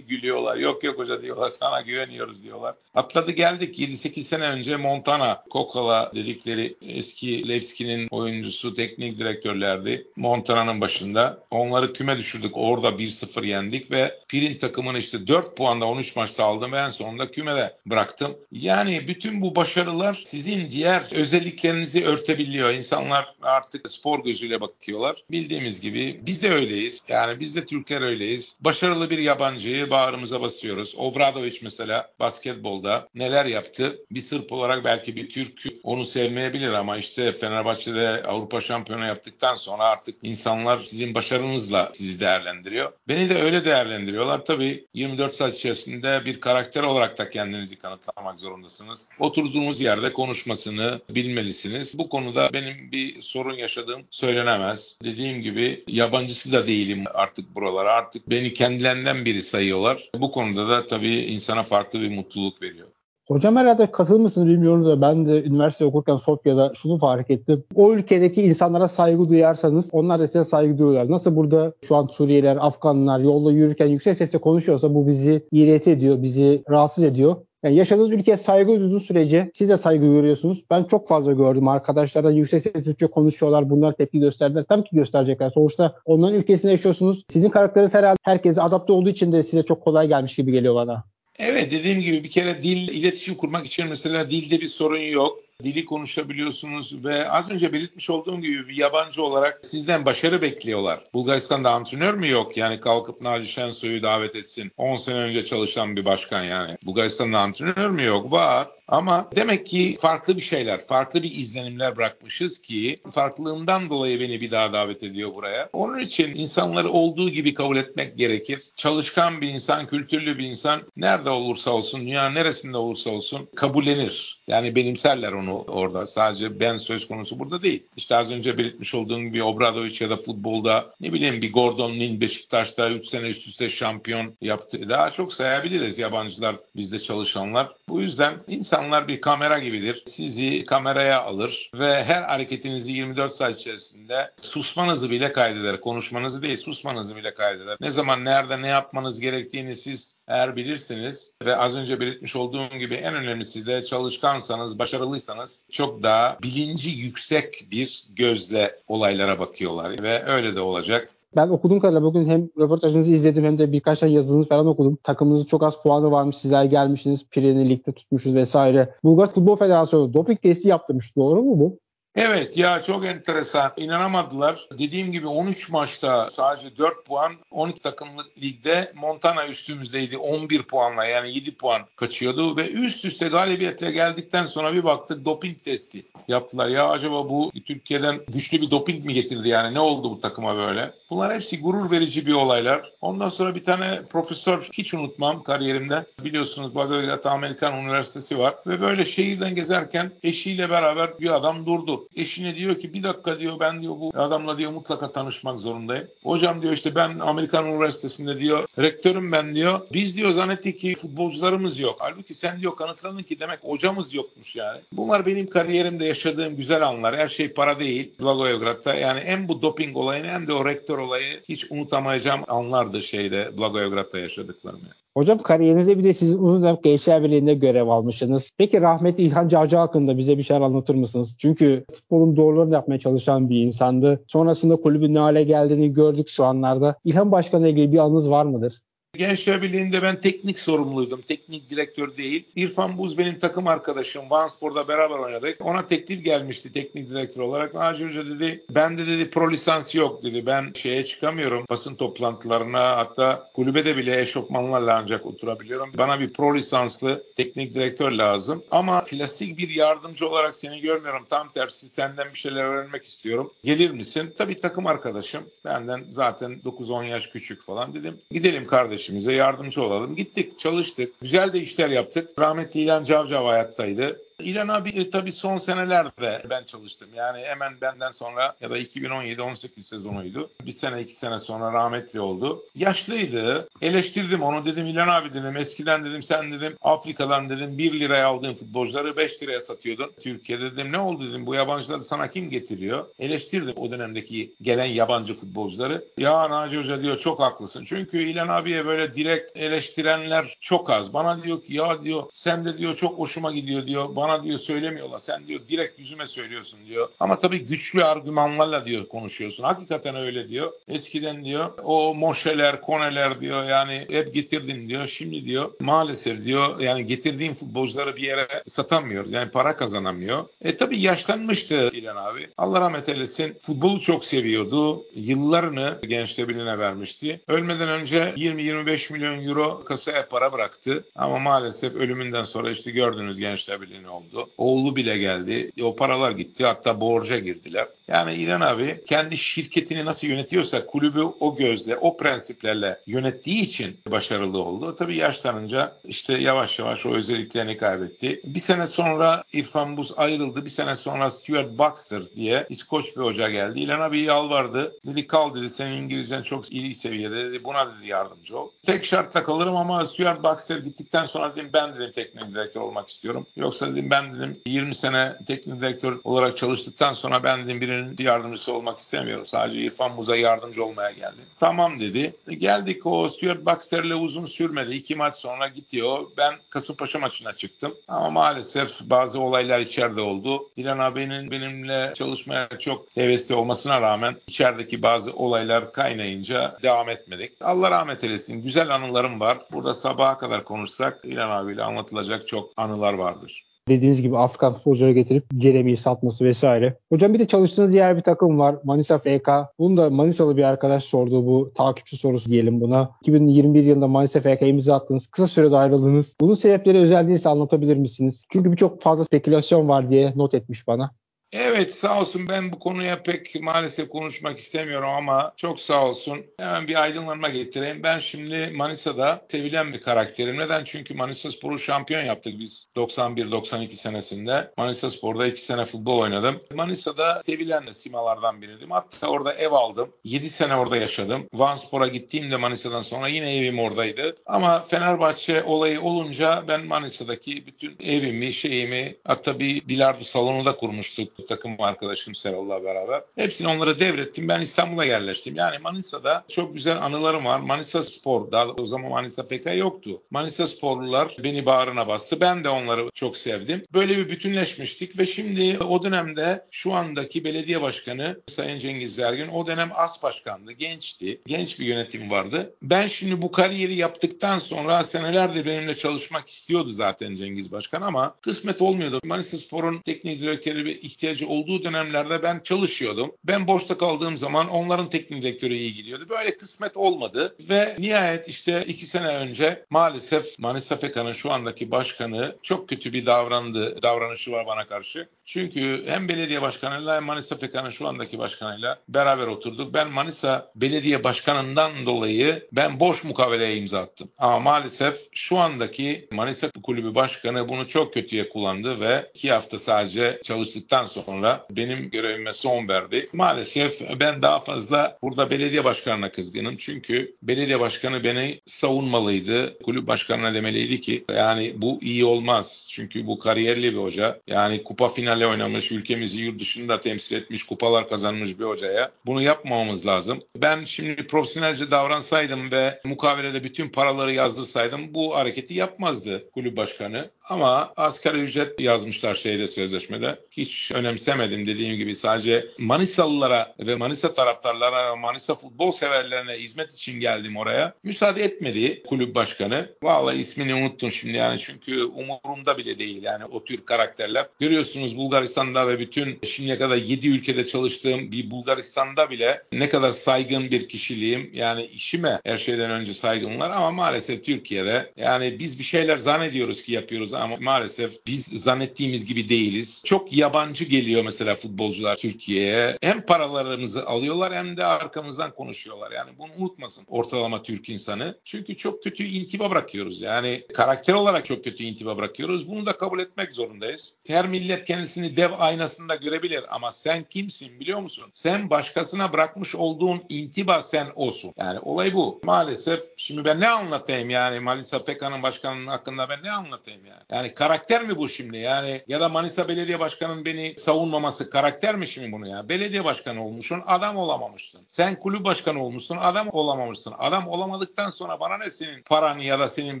Gülüyorlar. Yok yok hoca diyorlar sana güveniyoruz diyorlar. Atladı geldik 7-8 sene önce Montana, Kokala dedikleri eski Levski'nin oyuncusu teknik teknik direktörlerdi. Montana'nın başında. Onları küme düşürdük. Orada 1-0 yendik ve Pirin takımını işte 4 puanda 13 maçta aldım ve en sonunda kümede bıraktım. Yani bütün bu başarılar sizin diğer özelliklerinizi örtebiliyor. İnsanlar artık spor gözüyle bakıyorlar. Bildiğimiz gibi biz de öyleyiz. Yani biz de Türkler öyleyiz. Başarılı bir yabancıyı bağrımıza basıyoruz. Obradoviç mesela basketbolda neler yaptı? Bir Sırp olarak belki bir Türk onu sevmeyebilir ama işte Fenerbahçe'de Avrupa şampiyonu araştırma yaptıktan sonra artık insanlar sizin başarınızla sizi değerlendiriyor. Beni de öyle değerlendiriyorlar. Tabii 24 saat içerisinde bir karakter olarak da kendinizi kanıtlamak zorundasınız. Oturduğunuz yerde konuşmasını bilmelisiniz. Bu konuda benim bir sorun yaşadığım söylenemez. Dediğim gibi yabancısı da değilim artık buralara. Artık beni kendilerinden biri sayıyorlar. Bu konuda da tabii insana farklı bir mutluluk veriyor. Hocam herhalde katılır bilmiyorum da ben de üniversite okurken Sofya'da şunu fark ettim. O ülkedeki insanlara saygı duyarsanız onlar da size saygı duyuyorlar. Nasıl burada şu an Suriyeliler, Afganlar yolda yürürken yüksek sesle konuşuyorsa bu bizi iğreti ediyor, bizi rahatsız ediyor. Yani yaşadığınız ülkeye saygı duyduğunuz sürece siz de saygı görüyorsunuz. Ben çok fazla gördüm arkadaşlardan yüksek sesle Türkçe konuşuyorlar. Bunlar tepki gösterdiler. Tabii ki gösterecekler. Sonuçta onların ülkesinde yaşıyorsunuz. Sizin karakteriniz herhalde herkese adapte olduğu için de size çok kolay gelmiş gibi geliyor bana. Evet dediğim gibi bir kere dil iletişim kurmak için mesela dilde bir sorun yok dili konuşabiliyorsunuz ve az önce belirtmiş olduğum gibi bir yabancı olarak sizden başarı bekliyorlar. Bulgaristan'da antrenör mü yok? Yani kalkıp Naci Şensoy'u davet etsin. 10 sene önce çalışan bir başkan yani. Bulgaristan'da antrenör mü yok? Var. Ama demek ki farklı bir şeyler, farklı bir izlenimler bırakmışız ki farklılığından dolayı beni bir daha davet ediyor buraya. Onun için insanları olduğu gibi kabul etmek gerekir. Çalışkan bir insan, kültürlü bir insan nerede olursa olsun, dünya neresinde olursa olsun kabullenir. Yani benimserler onu konu orada. Sadece ben söz konusu burada değil. İşte az önce belirtmiş olduğum bir Obradoviç ya da futbolda ne bileyim bir Gordon Lin Beşiktaş'ta 3 sene üst üste şampiyon yaptı. Daha çok sayabiliriz yabancılar bizde çalışanlar. Bu yüzden insanlar bir kamera gibidir. Sizi kameraya alır ve her hareketinizi 24 saat içerisinde susmanızı bile kaydeder. Konuşmanızı değil susmanızı bile kaydeder. Ne zaman nerede ne yapmanız gerektiğini siz eğer bilirsiniz ve az önce belirtmiş olduğum gibi en önemlisi de çalışkansanız, başarılıysanız çok daha bilinci yüksek bir gözle olaylara bakıyorlar ve öyle de olacak. Ben okuduğum kadarıyla bugün hem röportajınızı izledim hem de birkaç tane yazınızı falan okudum. Takımınızın çok az puanı varmış. Sizler gelmişsiniz. Premier Lig'de tutmuşuz vesaire. Bulgar Futbol Federasyonu doping testi yaptırmış. Doğru mu bu? Evet ya çok enteresan. İnanamadılar. Dediğim gibi 13 maçta sadece 4 puan. 12 takımlık ligde Montana üstümüzdeydi 11 puanla yani 7 puan kaçıyordu ve üst üste galibiyetle geldikten sonra bir baktık doping testi yaptılar. Ya acaba bu Türkiye'den güçlü bir doping mi getirdi yani ne oldu bu takıma böyle? Bunlar hepsi gurur verici bir olaylar. Ondan sonra bir tane profesör hiç unutmam kariyerimde. Biliyorsunuz Bagdad Amerikan Üniversitesi var ve böyle şehirden gezerken eşiyle beraber bir adam durdu. Eşine diyor ki bir dakika diyor ben diyor bu adamla diyor mutlaka tanışmak zorundayım. Hocam diyor işte ben Amerikan Üniversitesi'nde diyor rektörüm ben diyor. Biz diyor zannettik ki futbolcularımız yok. Halbuki sen diyor kanıtladın ki demek hocamız yokmuş yani. Bunlar benim kariyerimde yaşadığım güzel anlar. Her şey para değil. Blagoevgrad'da yani hem bu doping olayını hem de o rektör olayı hiç unutamayacağım anlardı şeyde Blagoevgrad'da yaşadıklarım. Yani. Hocam kariyerinizde bir de siz uzun dönem Gençler Birliği'nde görev almışsınız. Peki rahmetli İlhan Cavcı hakkında bize bir şeyler anlatır mısınız? Çünkü futbolun doğrularını yapmaya çalışan bir insandı. Sonrasında kulübün ne hale geldiğini gördük şu anlarda. İlhan Başkan'la ilgili bir anınız var mıdır? Gençler Birliği'nde ben teknik sorumluydum. Teknik direktör değil. İrfan Buz benim takım arkadaşım. Vansford'da beraber oynadık. Ona teklif gelmişti teknik direktör olarak. Naci Hoca dedi ben de dedi pro lisans yok dedi. Ben şeye çıkamıyorum basın toplantılarına hatta kulübede bile eşofmanlarla ancak oturabiliyorum. Bana bir pro lisanslı teknik direktör lazım. Ama klasik bir yardımcı olarak seni görmüyorum. Tam tersi senden bir şeyler öğrenmek istiyorum. Gelir misin? Tabii takım arkadaşım. Benden zaten 9-10 yaş küçük falan dedim. Gidelim kardeşim kardeşimize yardımcı olalım. Gittik, çalıştık. Güzel de işler yaptık. Rahmetli İlhan Cavcav hayattaydı. İlhan abi e, tabii son senelerde ben çalıştım. Yani hemen benden sonra ya da 2017-18 sezonuydu. Bir sene iki sene sonra rahmetli oldu. Yaşlıydı. Eleştirdim onu dedim İlhan abi dedim eskiden dedim sen dedim Afrika'dan dedim 1 liraya aldığın futbolcuları 5 liraya satıyordun. Türkiye'de dedim ne oldu dedim bu yabancıları sana kim getiriyor? Eleştirdim o dönemdeki gelen yabancı futbolcuları. Ya Naci Hoca diyor çok haklısın. Çünkü İlhan abiye böyle direkt eleştirenler çok az. Bana diyor ki ya diyor sen de diyor çok hoşuma gidiyor diyor bana diyor söylemiyorlar. Sen diyor direkt yüzüme söylüyorsun diyor. Ama tabii güçlü argümanlarla diyor konuşuyorsun. Hakikaten öyle diyor. Eskiden diyor o moşeler, koneler diyor yani hep getirdim diyor. Şimdi diyor maalesef diyor yani getirdiğim futbolcuları bir yere satamıyor. Yani para kazanamıyor. E tabii yaşlanmıştı İlhan abi. Allah rahmet eylesin. Futbolu çok seviyordu. Yıllarını gençte birine vermişti. Ölmeden önce 20-25 milyon euro kasaya para bıraktı. Ama maalesef ölümünden sonra işte gördüğünüz gençler birliğine oldu. Oğlu bile geldi. O paralar gitti. Hatta borca girdiler. Yani İlhan abi kendi şirketini nasıl yönetiyorsa kulübü o gözle, o prensiplerle yönettiği için başarılı oldu. Tabii yaşlanınca işte yavaş yavaş o özelliklerini kaybetti. Bir sene sonra İrfan Buz ayrıldı. Bir sene sonra Stuart Baxter diye İskoç bir hoca geldi. İlhan abi yalvardı. Dedi kal dedi senin İngilizcen çok iyi seviyede dedi. Buna dedi yardımcı ol. Tek şartla kalırım ama Stuart Baxter gittikten sonra dedim ben dedim teknik direktör olmak istiyorum. Yoksa dedim ben dedim 20 sene teknik direktör olarak çalıştıktan sonra ben dedim birinin yardımcısı olmak istemiyorum. Sadece İrfan Muz'a yardımcı olmaya geldim. Tamam dedi. E geldik o Stuart Baxter'le uzun sürmedi. İki maç sonra o. Ben Kasımpaşa maçına çıktım. Ama maalesef bazı olaylar içeride oldu. İlhan abinin benimle çalışmaya çok hevesli olmasına rağmen içerideki bazı olaylar kaynayınca devam etmedik. Allah rahmet eylesin. Güzel anılarım var. Burada sabaha kadar konuşsak İlhan abiyle anlatılacak çok anılar vardır dediğiniz gibi Afrikan futbolcuları getirip Jeremy'yi satması vesaire. Hocam bir de çalıştığınız diğer bir takım var. Manisa FK. Bunu da Manisalı bir arkadaş sordu bu takipçi sorusu diyelim buna. 2021 yılında Manisa FK'ya imza attınız. Kısa sürede ayrıldınız. Bunun sebepleri özel değilse anlatabilir misiniz? Çünkü birçok fazla spekülasyon var diye not etmiş bana. Evet sağ olsun ben bu konuya pek maalesef konuşmak istemiyorum ama çok sağ olsun. Hemen bir aydınlanma getireyim. Ben şimdi Manisa'da sevilen bir karakterim. Neden? Çünkü Manisa Spor'u şampiyon yaptık biz 91-92 senesinde. Manisa Spor'da 2 sene futbol oynadım. Manisa'da sevilen de simalardan biriydim. Hatta orada ev aldım. 7 sene orada yaşadım. Van Spor'a gittiğimde Manisa'dan sonra yine evim oradaydı. Ama Fenerbahçe olayı olunca ben Manisa'daki bütün evimi, şeyimi hatta bir bilardo salonu da kurmuştuk takım arkadaşım Seral'la beraber. Hepsini onlara devrettim. Ben İstanbul'a yerleştim. Yani Manisa'da çok güzel anılarım var. Manisa Spor, daha o zaman Manisa PK yoktu. Manisa Sporlular beni bağrına bastı. Ben de onları çok sevdim. Böyle bir bütünleşmiştik ve şimdi o dönemde şu andaki belediye başkanı Sayın Cengiz Zergin o dönem as başkandı. Gençti. Genç bir yönetim vardı. Ben şimdi bu kariyeri yaptıktan sonra senelerdir benimle çalışmak istiyordu zaten Cengiz Başkan ama kısmet olmuyordu. Manisa Spor'un teknik direktörü bir ihtiyacı olduğu dönemlerde ben çalışıyordum. Ben boşta kaldığım zaman onların teknik direktörü iyi gidiyordu. Böyle kısmet olmadı ve nihayet işte iki sene önce maalesef Manisa Pekan'ın şu andaki başkanı çok kötü bir davrandı, davranışı var bana karşı. Çünkü hem belediye başkanıyla hem Manisa Pekan'ın şu andaki başkanıyla beraber oturduk. Ben Manisa belediye başkanından dolayı ben boş mukaveleye imza attım. Ama maalesef şu andaki Manisa kulübü başkanı bunu çok kötüye kullandı ve iki hafta sadece çalıştıktan sonra benim görevime son verdi. Maalesef ben daha fazla burada belediye başkanına kızgınım. Çünkü belediye başkanı beni savunmalıydı. Kulüp başkanına demeliydi ki yani bu iyi olmaz. Çünkü bu kariyerli bir hoca. Yani kupa finali oynamış, ülkemizi yurt dışında temsil etmiş, kupalar kazanmış bir hocaya. Bunu yapmamamız lazım. Ben şimdi profesyonelce davransaydım ve mukavelede bütün paraları yazdırsaydım bu hareketi yapmazdı kulüp başkanı. Ama asgari ücret yazmışlar şeyde sözleşmede. Hiç önemsemedim dediğim gibi sadece Manisalılara ve Manisa taraftarlara Manisa futbol severlerine hizmet için geldim oraya. Müsaade etmedi kulüp başkanı. Vallahi ismini unuttum şimdi yani çünkü umurumda bile değil yani o tür karakterler. Görüyorsunuz Bulgaristan'da ve bütün şimdiye kadar 7 ülkede çalıştığım bir Bulgaristan'da bile ne kadar saygın bir kişiliğim. Yani işime her şeyden önce saygım var ama maalesef Türkiye'de yani biz bir şeyler zannediyoruz ki yapıyoruz ama maalesef biz zannettiğimiz gibi değiliz. Çok yabancı geliyor mesela futbolcular Türkiye'ye. Hem paralarımızı alıyorlar hem de arkamızdan konuşuyorlar. Yani bunu unutmasın ortalama Türk insanı. Çünkü çok kötü intiba bırakıyoruz. Yani karakter olarak çok kötü intiba bırakıyoruz. Bunu da kabul etmek zorundayız. Her millet kendisini dev aynasında görebilir ama sen kimsin biliyor musun? Sen başkasına bırakmış olduğun intiba sen olsun. Yani olay bu. Maalesef şimdi ben ne anlatayım yani Manisa Pekan'ın başkanının hakkında ben ne anlatayım yani? Yani karakter mi bu şimdi? Yani ya da Manisa Belediye Başkanı'nın beni savunmaması karakter mi şimdi bunu ya? Belediye başkanı olmuşsun, adam olamamışsın. Sen kulüp başkanı olmuşsun, adam olamamışsın. Adam olamadıktan sonra bana ne senin paran ya da senin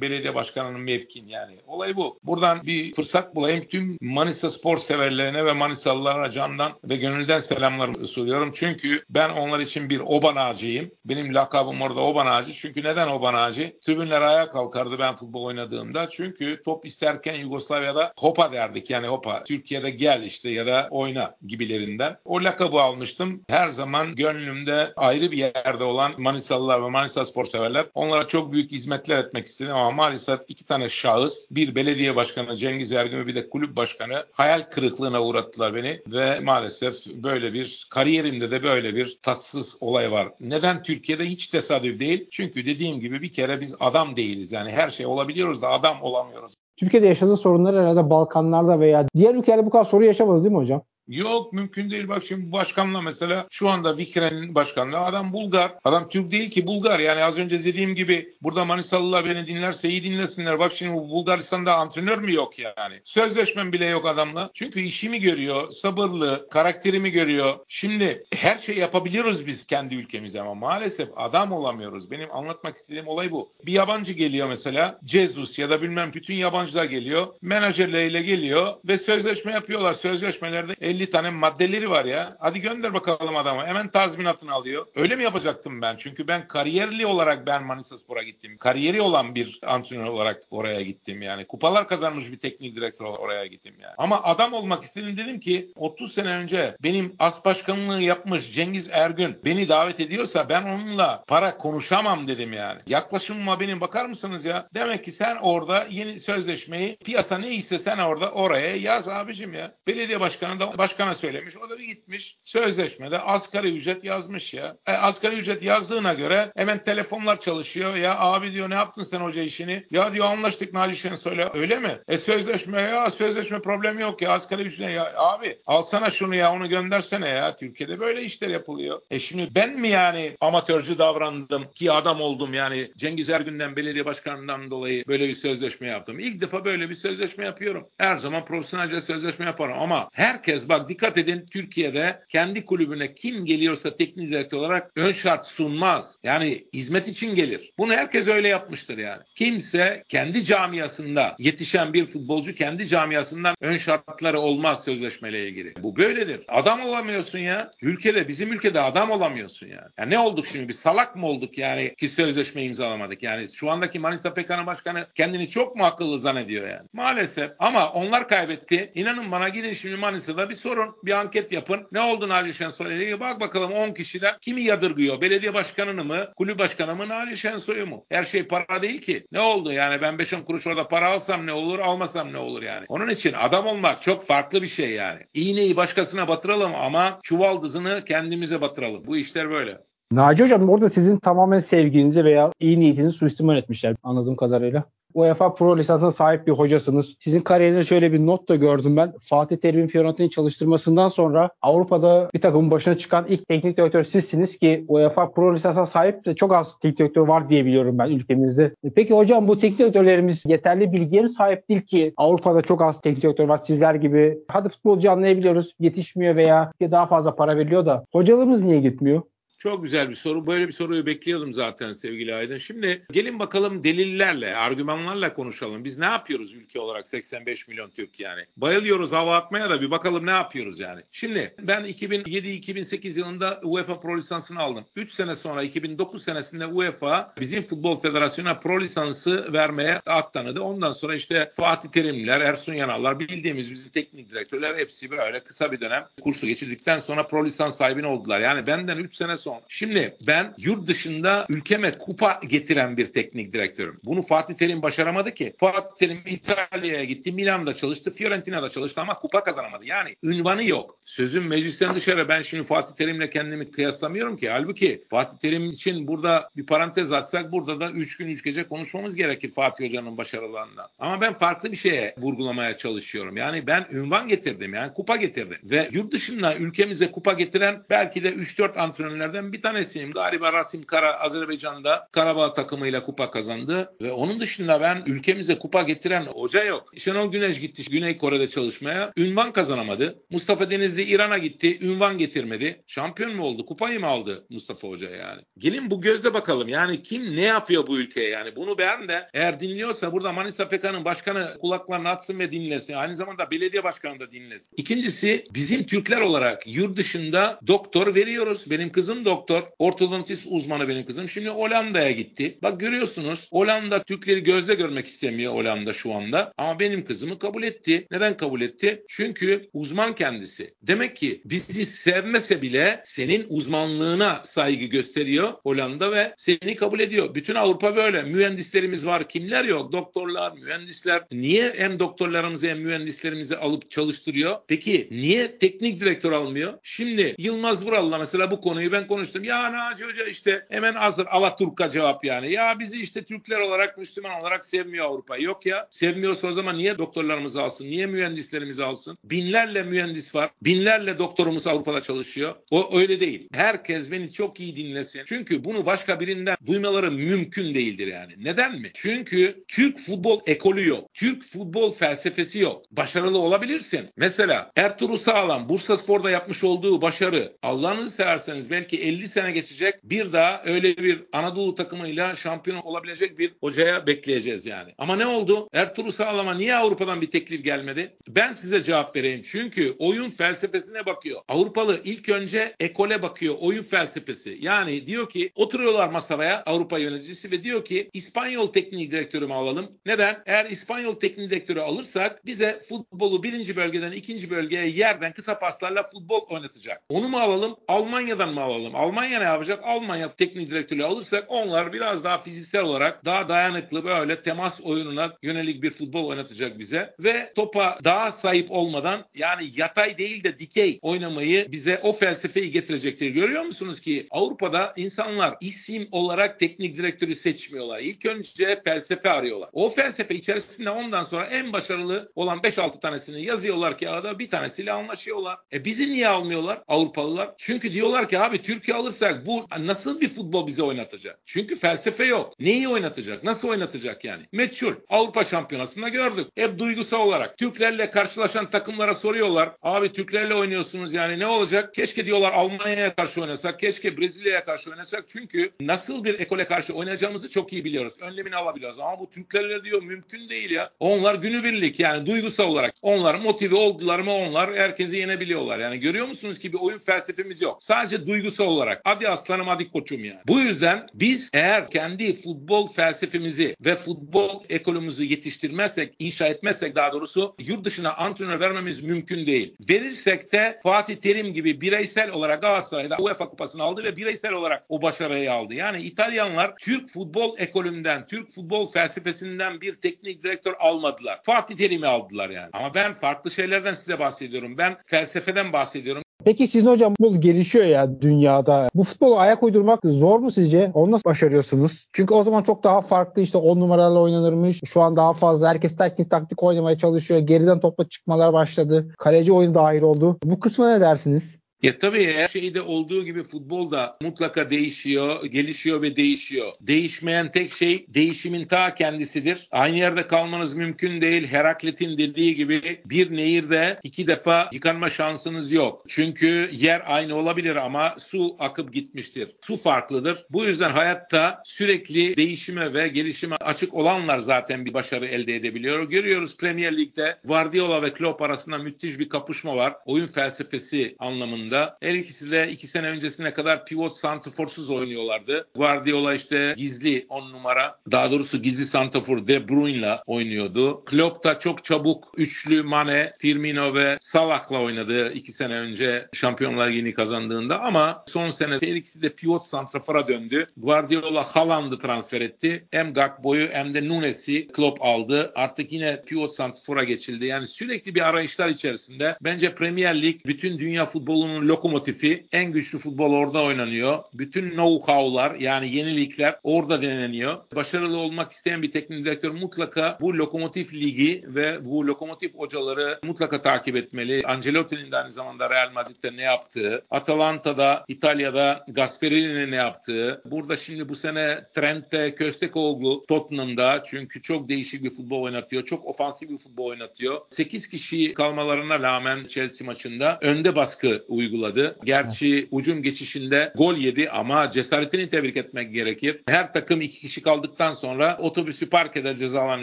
belediye başkanının mevkin yani. Olay bu. Buradan bir fırsat bulayım. Tüm Manisa spor severlerine ve Manisalılara candan ve gönülden selamlar sunuyorum. Çünkü ben onlar için bir oban ağacıyım. Benim lakabım orada oban ağacı. Çünkü neden oban ağacı? Tribünler ayağa kalkardı ben futbol oynadığımda. Çünkü top isterken Yugoslavya'da hopa derdik. Yani hopa. Türkiye'de gel işte ya da oyna gibilerinden. O lakabı almıştım. Her zaman gönlümde ayrı bir yerde olan Manisalılar ve Manisa spor severler. Onlara çok büyük hizmetler etmek istedim ama maalesef iki tane şahıs, bir belediye başkanı Cengiz Ergün bir de kulüp başkanı hayal kırıklığına uğrattılar beni ve maalesef böyle bir kariyerimde de böyle bir tatsız olay var. Neden Türkiye'de hiç tesadüf değil? Çünkü dediğim gibi bir kere biz adam değiliz. Yani her şey olabiliyoruz da adam olamıyoruz. Türkiye'de yaşadığı sorunlar herhalde Balkanlarda veya diğer ülkelerde bu kadar soru yaşamadı değil mi hocam? Yok mümkün değil. Bak şimdi bu başkanla mesela şu anda Vikren'in başkanlığı adam Bulgar. Adam Türk değil ki Bulgar. Yani az önce dediğim gibi burada Manisalılar beni dinlerse iyi dinlesinler. Bak şimdi bu Bulgaristan'da antrenör mü yok yani? Sözleşmem bile yok adamla. Çünkü işimi görüyor, sabırlı, karakterimi görüyor. Şimdi her şey yapabiliyoruz biz kendi ülkemizde ama maalesef adam olamıyoruz. Benim anlatmak istediğim olay bu. Bir yabancı geliyor mesela. Jesus ya da bilmem bütün yabancılar geliyor. Menajerleriyle geliyor ve sözleşme yapıyorlar. Sözleşmelerde 50 tane maddeleri var ya. Hadi gönder bakalım adamı. Hemen tazminatını alıyor. Öyle mi yapacaktım ben? Çünkü ben kariyerli olarak ben Manisa Spor'a gittim. Kariyeri olan bir antrenör olarak oraya gittim yani. Kupalar kazanmış bir teknik direktör olarak oraya gittim yani. Ama adam olmak istedim dedim ki 30 sene önce benim as başkanlığı yapmış Cengiz Ergün beni davet ediyorsa ben onunla para konuşamam dedim yani. Yaklaşımıma benim bakar mısınız ya? Demek ki sen orada yeni sözleşmeyi piyasa neyse sen orada oraya yaz abicim ya. Belediye başkanı da başkana söylemiş. O da bir gitmiş sözleşmede asgari ücret yazmış ya. E, asgari ücret yazdığına göre hemen telefonlar çalışıyor. Ya abi diyor ne yaptın sen hoca işini? Ya diyor anlaştık Naci söyle öyle mi? E sözleşme ya sözleşme problemi yok ya asgari ücret ya. Abi alsana şunu ya onu göndersene ya. Türkiye'de böyle işler yapılıyor. E şimdi ben mi yani amatörcü davrandım ki adam oldum yani Cengiz Ergün'den belediye başkanından dolayı böyle bir sözleşme yaptım. İlk defa böyle bir sözleşme yapıyorum. Her zaman profesyonelce sözleşme yaparım ama herkes bak dikkat edin Türkiye'de kendi kulübüne kim geliyorsa teknik direktör olarak ön şart sunmaz. Yani hizmet için gelir. Bunu herkes öyle yapmıştır yani. Kimse kendi camiasında yetişen bir futbolcu kendi camiasından ön şartları olmaz sözleşmeyle ilgili. Bu böyledir. Adam olamıyorsun ya. Ülkede bizim ülkede adam olamıyorsun yani. Ya ne olduk şimdi? Bir salak mı olduk yani ki sözleşme imzalamadık? Yani şu andaki Manisa PK'nın başkanı kendini çok mu akıllı zannediyor yani? Maalesef. Ama onlar kaybetti. İnanın bana gidin şimdi Manisa'da bir sorun. Bir anket yapın. Ne oldu Naci Şensoy ile Bak bakalım 10 kişiden kimi yadırgıyor? Belediye başkanını mı? Kulüp başkanı mı? Naci Şensoy'u mu? Her şey para değil ki. Ne oldu yani ben 5-10 kuruş orada para alsam ne olur almasam ne olur yani. Onun için adam olmak çok farklı bir şey yani. İğneyi başkasına batıralım ama çuvaldızını kendimize batıralım. Bu işler böyle. Naci Hocam orada sizin tamamen sevginizi veya iyi niyetinizi suistimal etmişler anladığım kadarıyla. UEFA Pro lisansına sahip bir hocasınız. Sizin kariyerinize şöyle bir not da gördüm ben. Fatih Terim'in Fiorentina'yı çalıştırmasından sonra Avrupa'da bir takımın başına çıkan ilk teknik direktör sizsiniz ki UEFA Pro lisansına sahip de çok az teknik direktör var diye biliyorum ben ülkemizde. E peki hocam bu teknik direktörlerimiz yeterli bilgiye sahip değil ki Avrupa'da çok az teknik direktör var sizler gibi. Hadi futbolcu anlayabiliyoruz yetişmiyor veya daha fazla para veriliyor da hocalığımız niye gitmiyor? Çok güzel bir soru. Böyle bir soruyu bekliyordum zaten sevgili Aydın. Şimdi gelin bakalım delillerle, argümanlarla konuşalım. Biz ne yapıyoruz ülke olarak 85 milyon Türk yani? Bayılıyoruz hava atmaya da bir bakalım ne yapıyoruz yani. Şimdi ben 2007-2008 yılında UEFA Pro lisansını aldım. 3 sene sonra 2009 senesinde UEFA bizim Futbol Federasyonu'na Pro lisansı vermeye at tanıdı. Ondan sonra işte Fatih Terimler, Ersun Yanallar bildiğimiz bizim teknik direktörler hepsi böyle kısa bir dönem kursu geçirdikten sonra Pro lisans sahibini oldular. Yani benden 3 sene sonra son. Şimdi ben yurt dışında ülkeme kupa getiren bir teknik direktörüm. Bunu Fatih Terim başaramadı ki. Fatih Terim İtalya'ya gitti, Milan'da çalıştı, Fiorentina'da çalıştı ama kupa kazanamadı. Yani ünvanı yok. Sözüm meclisten dışarı ben şimdi Fatih Terim'le kendimi kıyaslamıyorum ki. Halbuki Fatih Terim için burada bir parantez atsak burada da 3 gün 3 gece konuşmamız gerekir Fatih Hoca'nın başarılarından. Ama ben farklı bir şeye vurgulamaya çalışıyorum. Yani ben ünvan getirdim yani kupa getirdim. Ve yurt dışında ülkemize kupa getiren belki de 3-4 antrenörlerden ben bir tanesiyim. Galiba Rasim Kara Azerbaycan'da Karabağ takımıyla kupa kazandı ve onun dışında ben ülkemize kupa getiren hoca yok. Şenol Güneş gitti Güney Kore'de çalışmaya. Ünvan kazanamadı. Mustafa Denizli İran'a gitti. Ünvan getirmedi. Şampiyon mu oldu? Kupayı mı aldı Mustafa Hoca yani? Gelin bu gözle bakalım. Yani kim ne yapıyor bu ülkeye yani? Bunu ben de eğer dinliyorsa burada Manisa FK'nın başkanı kulaklarını atsın ve dinlesin. Aynı zamanda belediye başkanı da dinlesin. İkincisi bizim Türkler olarak yurt dışında doktor veriyoruz. Benim kızım doktor, ortodontist uzmanı benim kızım. Şimdi Hollanda'ya gitti. Bak görüyorsunuz Hollanda Türkleri gözle görmek istemiyor Hollanda şu anda. Ama benim kızımı kabul etti. Neden kabul etti? Çünkü uzman kendisi. Demek ki bizi sevmese bile senin uzmanlığına saygı gösteriyor Hollanda ve seni kabul ediyor. Bütün Avrupa böyle. Mühendislerimiz var. Kimler yok? Doktorlar, mühendisler. Niye hem doktorlarımızı hem mühendislerimizi alıp çalıştırıyor? Peki niye teknik direktör almıyor? Şimdi Yılmaz Vural'la mesela bu konuyu ben konuştum. Ya Naci Hoca işte hemen hazır Alaturka cevap yani. Ya bizi işte Türkler olarak Müslüman olarak sevmiyor Avrupa. Yok ya sevmiyorsa o zaman niye doktorlarımızı alsın? Niye mühendislerimizi alsın? Binlerle mühendis var. Binlerle doktorumuz Avrupa'da çalışıyor. O öyle değil. Herkes beni çok iyi dinlesin. Çünkü bunu başka birinden duymaları mümkün değildir yani. Neden mi? Çünkü Türk futbol ekolü yok. Türk futbol felsefesi yok. Başarılı olabilirsin. Mesela Ertuğrul Sağlam Bursa Spor'da yapmış olduğu başarı Allah'ınızı severseniz belki 50 sene geçecek. Bir daha öyle bir Anadolu takımıyla şampiyon olabilecek bir hocaya bekleyeceğiz yani. Ama ne oldu? Ertuğrul Sağlam'a niye Avrupa'dan bir teklif gelmedi? Ben size cevap vereyim. Çünkü oyun felsefesine bakıyor. Avrupalı ilk önce ekole bakıyor. Oyun felsefesi. Yani diyor ki oturuyorlar masaya Avrupa yöneticisi ve diyor ki İspanyol teknik direktörü mü alalım? Neden? Eğer İspanyol teknik direktörü alırsak bize futbolu birinci bölgeden ikinci bölgeye yerden kısa paslarla futbol oynatacak. Onu mu alalım? Almanya'dan mı alalım? Almanya ne yapacak? Almanya teknik direktörü alırsak onlar biraz daha fiziksel olarak daha dayanıklı böyle temas oyununa yönelik bir futbol oynatacak bize ve topa daha sahip olmadan yani yatay değil de dikey oynamayı bize o felsefeyi getirecektir. Görüyor musunuz ki Avrupa'da insanlar isim olarak teknik direktörü seçmiyorlar. İlk önce felsefe arıyorlar. O felsefe içerisinde ondan sonra en başarılı olan 5-6 tanesini yazıyorlar ki arada bir tanesiyle anlaşıyorlar. E bizi niye almıyorlar Avrupalılar? Çünkü diyorlar ki abi Türkiye alırsak bu nasıl bir futbol bize oynatacak? Çünkü felsefe yok. Neyi oynatacak? Nasıl oynatacak yani? Meçhul. Avrupa Şampiyonası'nda gördük. Hep duygusal olarak. Türklerle karşılaşan takımlara soruyorlar. Abi Türklerle oynuyorsunuz yani ne olacak? Keşke diyorlar Almanya'ya karşı oynasak. Keşke Brezilya'ya karşı oynasak. Çünkü nasıl bir ekole karşı oynayacağımızı çok iyi biliyoruz. Önlemini alabiliyoruz. Ama bu Türklerle diyor mümkün değil ya. Onlar günübirlik yani duygusal olarak. Onlar motive oldular mı onlar herkesi yenebiliyorlar. Yani görüyor musunuz ki bir oyun felsefemiz yok. Sadece duygusal olarak. Hadi aslanım hadi koçum yani. Bu yüzden biz eğer kendi futbol felsefemizi ve futbol ekolümüzü yetiştirmezsek, inşa etmezsek daha doğrusu yurt dışına antrenör vermemiz mümkün değil. Verirsek de Fatih Terim gibi bireysel olarak Galatasaray'da UEFA kupasını aldı ve bireysel olarak o başarıyı aldı. Yani İtalyanlar Türk futbol ekolünden, Türk futbol felsefesinden bir teknik direktör almadılar. Fatih Terim'i aldılar yani. Ama ben farklı şeylerden size bahsediyorum. Ben felsefeden bahsediyorum. Peki sizin hocam bu gelişiyor ya dünyada. Bu futbolu ayak uydurmak zor mu sizce? Onu nasıl başarıyorsunuz? Çünkü o zaman çok daha farklı işte 10 numaralarla oynanırmış. Şu an daha fazla herkes taktik taktik oynamaya çalışıyor. Geriden topla çıkmalar başladı. Kaleci oyunu dahil oldu. Bu kısma ne dersiniz? Ya tabii her şeyde olduğu gibi futbol da mutlaka değişiyor, gelişiyor ve değişiyor. Değişmeyen tek şey değişimin ta kendisidir. Aynı yerde kalmanız mümkün değil. Heraklit'in dediği gibi bir nehirde iki defa yıkanma şansınız yok. Çünkü yer aynı olabilir ama su akıp gitmiştir. Su farklıdır. Bu yüzden hayatta sürekli değişime ve gelişime açık olanlar zaten bir başarı elde edebiliyor. Görüyoruz Premier Lig'de Guardiola ve Klopp arasında müthiş bir kapışma var. Oyun felsefesi anlamında anlamda. Her ikisi de iki sene öncesine kadar pivot santrforsuz oynuyorlardı. Guardiola işte gizli on numara daha doğrusu gizli santrfor De Bruyne'la oynuyordu. Klopp da çok çabuk üçlü Mane, Firmino ve Salah'la oynadı iki sene önce Şampiyonlar Ligi'ni kazandığında ama son sene her ikisi de pivot santrafora döndü. Guardiola Haaland'ı transfer etti. Hem Gakpo'yu hem de Nunes'i Klopp aldı. Artık yine pivot santrafora geçildi. Yani sürekli bir arayışlar içerisinde. Bence Premier Lig bütün dünya futbolunun lokomotifi. En güçlü futbol orada oynanıyor. Bütün know-how'lar yani yenilikler orada deneniyor. Başarılı olmak isteyen bir teknik direktör mutlaka bu lokomotif ligi ve bu lokomotif hocaları mutlaka takip etmeli. Ancelotti'nin de aynı zamanda Real Madrid'de ne yaptığı, Atalanta'da, İtalya'da Gasperini'nin ne yaptığı, burada şimdi bu sene Trent'te Köstekoğlu Tottenham'da çünkü çok değişik bir futbol oynatıyor. Çok ofansif bir futbol oynatıyor. 8 kişi kalmalarına rağmen Chelsea maçında önde baskı uyguladı uyguladı. Gerçi ucum geçişinde gol yedi ama cesaretini tebrik etmek gerekir. Her takım iki kişi kaldıktan sonra otobüsü park eder cezalan